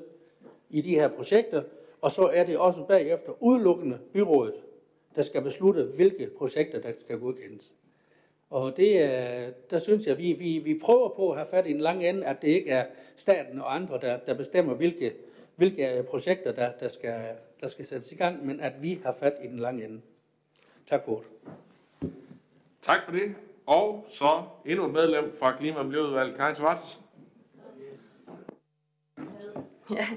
i de her projekter, og så er det også bagefter udelukkende byrådet, der skal beslutte, hvilke projekter, der skal godkendes. Og det, der synes jeg, vi, vi, vi prøver på at have fat i en lang ende, at det ikke er staten og andre, der, der bestemmer, hvilke, hvilke projekter, der, der, skal, der skal sættes i gang, men at vi har fat i den lange ende. Tak for det. Tak for det. Og så endnu et medlem fra Klima- og Miljøudvalget, Karin Schwartz. Ja.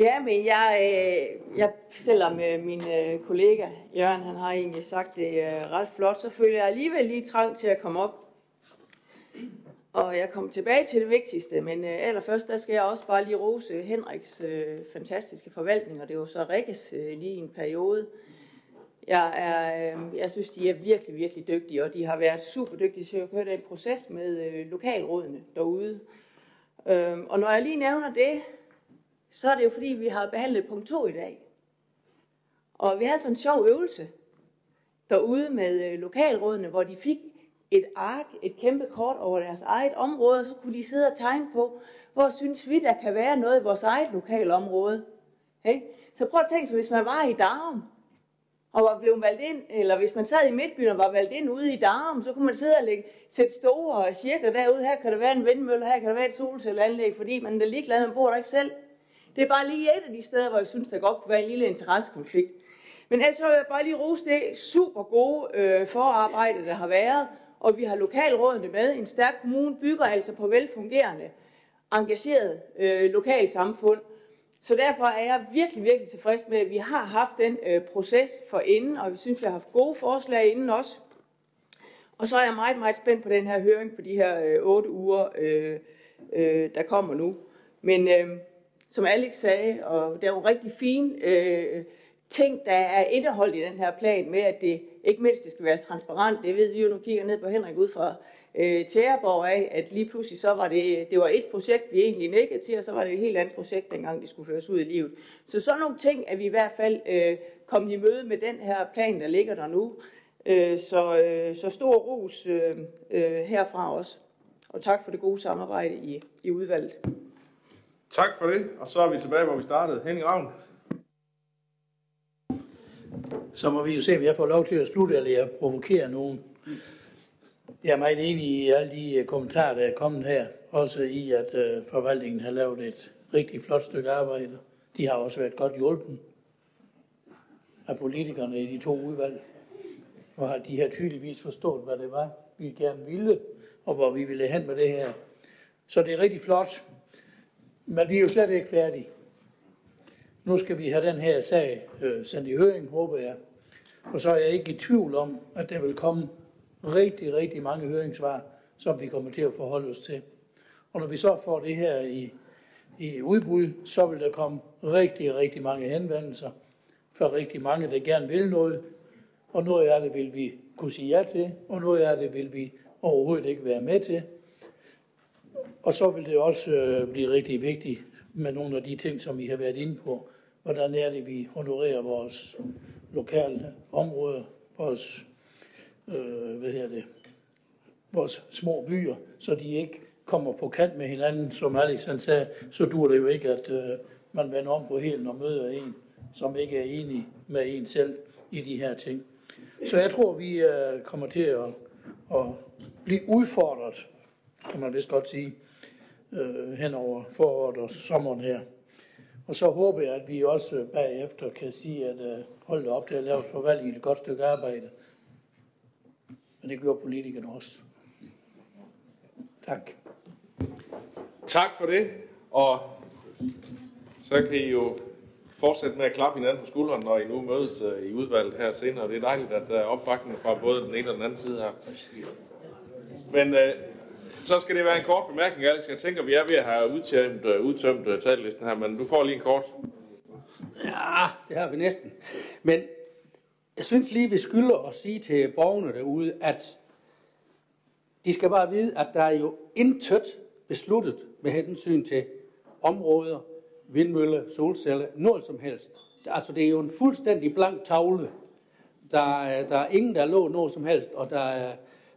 Ja, men jeg, øh, jeg selvom øh, min øh, kollega Jørgen, han har egentlig sagt det øh, ret flot, så føler jeg alligevel lige trang til at komme op. Og jeg kommer tilbage til det vigtigste, men øh, allerførst der skal jeg også bare lige rose Henriks øh, fantastiske forvaltning, og det var så Rikkes øh, lige en periode. Jeg, er, øh, jeg synes, de er virkelig, virkelig dygtige, og de har været super dygtige til at køre den proces med øh, lokalrådene derude. Øh, og når jeg lige nævner det, så er det jo fordi, vi har behandlet punkt 2 i dag. Og vi havde sådan en sjov øvelse derude med øh, lokalrådene, hvor de fik et ark, et kæmpe kort over deres eget område, og så kunne de sidde og tegne på, hvor synes vi, der kan være noget i vores eget lokalområde. Okay? Så prøv at tænke sig, hvis man var i Darum, og var blevet valgt ind, eller hvis man sad i Midtbyen og var valgt ind ude i Darum, så kunne man sidde og lægge, sætte store cirkler derude, her kan der være en vindmølle, her kan der være et solcelleanlæg, fordi man er ligeglad, man bor der ikke selv. Det er bare lige et af de steder, hvor jeg synes, der godt kunne være en lille interessekonflikt. Men altså vil jeg bare lige rose det super gode øh, forarbejde, der har været, og vi har lokalrådene med. En stærk kommune bygger altså på velfungerende, engageret øh, lokalsamfund. Så derfor er jeg virkelig, virkelig tilfreds med, at vi har haft den øh, proces for inden, og vi synes, vi har haft gode forslag inden også. Og så er jeg meget, meget spændt på den her høring på de her øh, otte uger, øh, øh, der kommer nu. Men øh, som Alex sagde, og det er jo rigtig fine øh, ting, der er indeholdt i den her plan med, at det ikke mindst det skal være transparent. Det ved vi jo, nu kigger ned på Henrik ud fra øh, Tjæreborg af, at lige pludselig så var det, det var et projekt, vi egentlig nikkede til, og så var det et helt andet projekt, dengang det skulle føres ud i livet. Så sådan nogle ting er vi i hvert fald øh, kommet i møde med den her plan, der ligger der nu. Øh, så, øh, så stor ros øh, øh, herfra også. Og tak for det gode samarbejde i, i udvalget. Tak for det, og så er vi tilbage, hvor vi startede. Henning Ravn. Så må vi jo se, om jeg får lov til at slutte, eller jeg provokerer nogen. Jeg er meget enig i alle de øh, kommentarer, der er kommet her. Også i, at øh, forvaltningen har lavet et rigtig flot stykke arbejde. De har også været godt hjulpen af politikerne i de to udvalg. Og har de her tydeligvis forstået, hvad det var, vi gerne ville, og hvor vi ville hen med det her. Så det er rigtig flot. Men vi er jo slet ikke færdige. Nu skal vi have den her sag øh, sendt i høring, håber jeg. Og så er jeg ikke i tvivl om, at der vil komme rigtig, rigtig mange høringssvar, som vi kommer til at forholde os til. Og når vi så får det her i, i udbud, så vil der komme rigtig, rigtig mange henvendelser fra rigtig mange, der gerne vil noget. Og noget af det vil vi kunne sige ja til, og noget af det vil vi overhovedet ikke være med til. Og så vil det også øh, blive rigtig vigtigt med nogle af de ting, som vi har været inde på. Hvordan er det, vi honorerer vores lokale områder, vores, øh, hvad hedder det, vores små byer, så de ikke kommer på kant med hinanden, som Alex han sagde, så dur det jo ikke, at øh, man vender om på helen og møder en, som ikke er enig med en selv i de her ting. Så jeg tror, vi øh, kommer til at, at blive udfordret, kan man vist godt sige, øh, hen over foråret og sommeren her. Og så håber jeg, at vi også bagefter kan sige, at øh, hold op, det har lavet forvaltningen et godt stykke arbejde. Men det gør politikerne også. Tak. Tak for det, og så kan I jo fortsætte med at klappe hinanden på skulderen, når I nu mødes øh, i udvalget her senere. Det er dejligt, at der er opbakning fra både den ene og den anden side her. Men øh, så skal det være en kort bemærkning, Alex. Jeg tænker, vi er ved at have udtømt, øh, udtømt øh, tallisten her, men du får lige en kort. Ja, det har vi næsten. Men jeg synes lige, vi skylder at sige til borgerne derude, at de skal bare vide, at der er jo intet besluttet med hensyn til områder, vindmølle, solceller, noget som helst. Altså, det er jo en fuldstændig blank tavle. Der, er, der er ingen, der lå noget som helst, og der, er,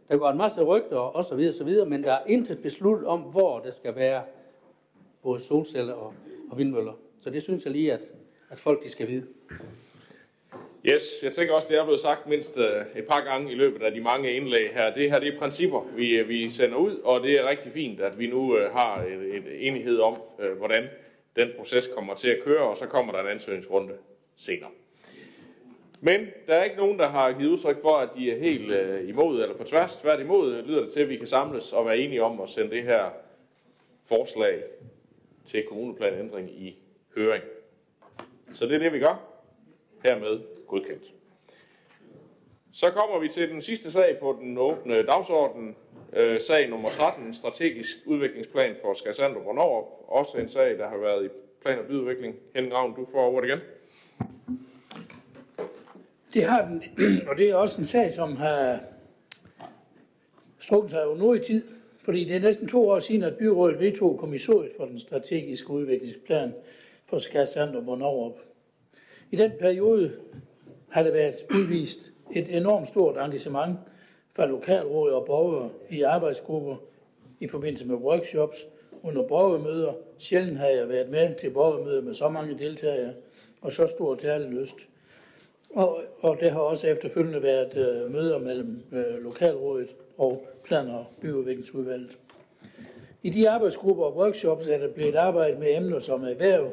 der går en masse rygter og så videre, så videre, men der er intet besluttet om, hvor der skal være både solceller og, og vindmøller. Så det synes jeg lige, at, at folk de skal vide. Yes, jeg tænker også, det er blevet sagt mindst øh, et par gange i løbet af de mange indlæg her. Det her det er principper, vi, øh, vi sender ud, og det er rigtig fint, at vi nu øh, har en, en enighed om, hvordan den proces kommer til at køre, og så kommer der en ansøgningsrunde senere. Men der er ikke nogen, der har givet udtryk for, at de er helt øh, imod eller på tværs. Tværtimod lyder det til, at vi kan samles og være enige om at sende det her forslag til kommuneplanændring i høring. Så det er det, vi gør. Hermed godkendt. Så kommer vi til den sidste sag på den åbne dagsorden. Øh, sag nummer 13, strategisk udviklingsplan for Skærsander Hvornår. Også en sag, der har været i plan- og byudvikling. Henning Ravn, du får ordet igen. Det har den, og det er også en sag, som har strukket sig jo nu i tid, fordi det er næsten to år siden, at byrådet vedtog kommissoriet for den strategiske udviklingsplan for Skærsander Hvornår. I den periode har der været udvist et enormt stort engagement fra lokalråd og borgere i arbejdsgrupper i forbindelse med workshops, under borgermøder. Sjældent har jeg været med til borgermøder med så mange deltagere og så stor talelyst. Og, og det har også efterfølgende været øh, møder mellem øh, lokalrådet og plan- og byudviklingsudvalget. I de arbejdsgrupper og workshops er der blevet arbejdet med emner som erhverv,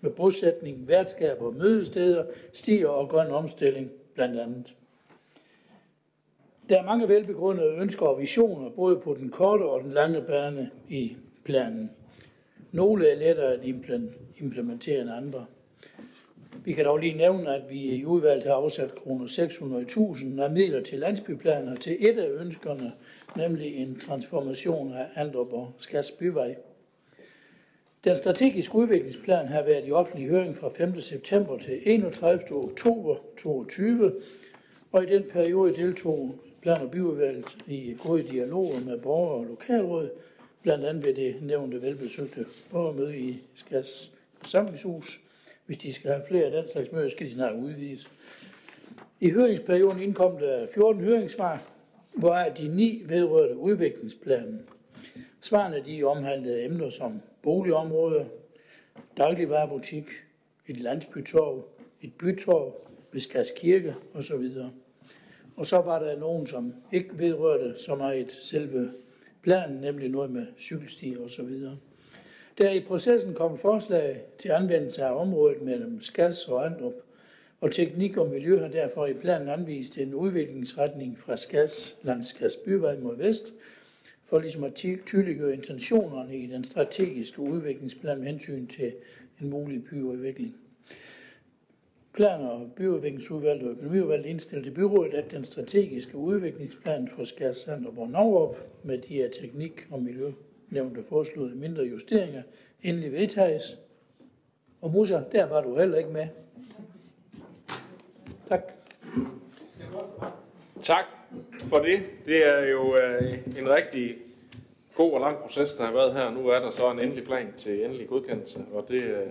med bosætning, værtskaber, mødesteder, stier og grøn omstilling blandt andet. Der er mange velbegrundede ønsker og visioner, både på den korte og den lange bane i planen. Nogle er lettere at implementere end andre. Vi kan dog lige nævne, at vi i udvalget har afsat kroner 600.000 af midler til landsbyplaner til et af ønskerne, nemlig en transformation af Andrup og Skats byvej. Den strategiske udviklingsplan har været i offentlig høring fra 5. september til 31. oktober 2022, og i den periode deltog plan- og byudvalget i gode dialoger med borgere og lokalråd, blandt andet ved det nævnte velbesøgte borgermøde i Skats forsamlingshus. Hvis de skal have flere af den slags møder, skal de snart udvides. I høringsperioden indkom der 14 høringssvar, hvor de ni vedrørte udviklingsplanen. Svarene de omhandlede emner som boligområder, dagligvarerbutik, et landsbytorv, et bytorv, Skats Kirke osv. Og så var der nogen, som ikke vedrørte så meget selve planen, nemlig noget med cykelstier osv. Der i processen kom forslag til anvendelse af området mellem Skads og Andrup, og teknik og miljø har derfor i planen anvist en udviklingsretning fra Skads landskads byvej mod vest, for ligesom at tydeliggøre intentionerne i den strategiske udviklingsplan med hensyn til en mulig byudvikling. Planer og byudviklingsudvalget og økonomiudvalget indstillede til byrådet, at den strategiske udviklingsplan for Skærsander og Bornaurup med de her teknik- og miljø nævnte foreslåede mindre justeringer endelig vedtages. Og Musa, der var du heller ikke med. Tak. Tak for det. Det er jo øh, en rigtig god og lang proces, der har været her. Nu er der så en endelig plan til endelig godkendelse, og det øh,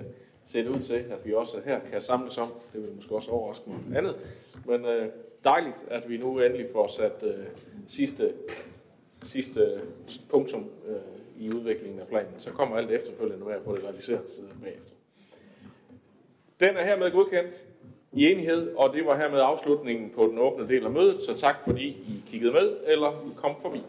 ser det ud til, at vi også her kan samles om. Det vil måske også overraske mig andet. Men øh, dejligt, at vi nu endelig får sat øh, sidste, sidste punktum øh, i udviklingen af planen. Så kommer alt efterfølgende med at få det realiseret bagefter. Den er hermed godkendt i enighed, og det var hermed afslutningen på den åbne del af mødet, så tak fordi I kiggede med eller kom forbi.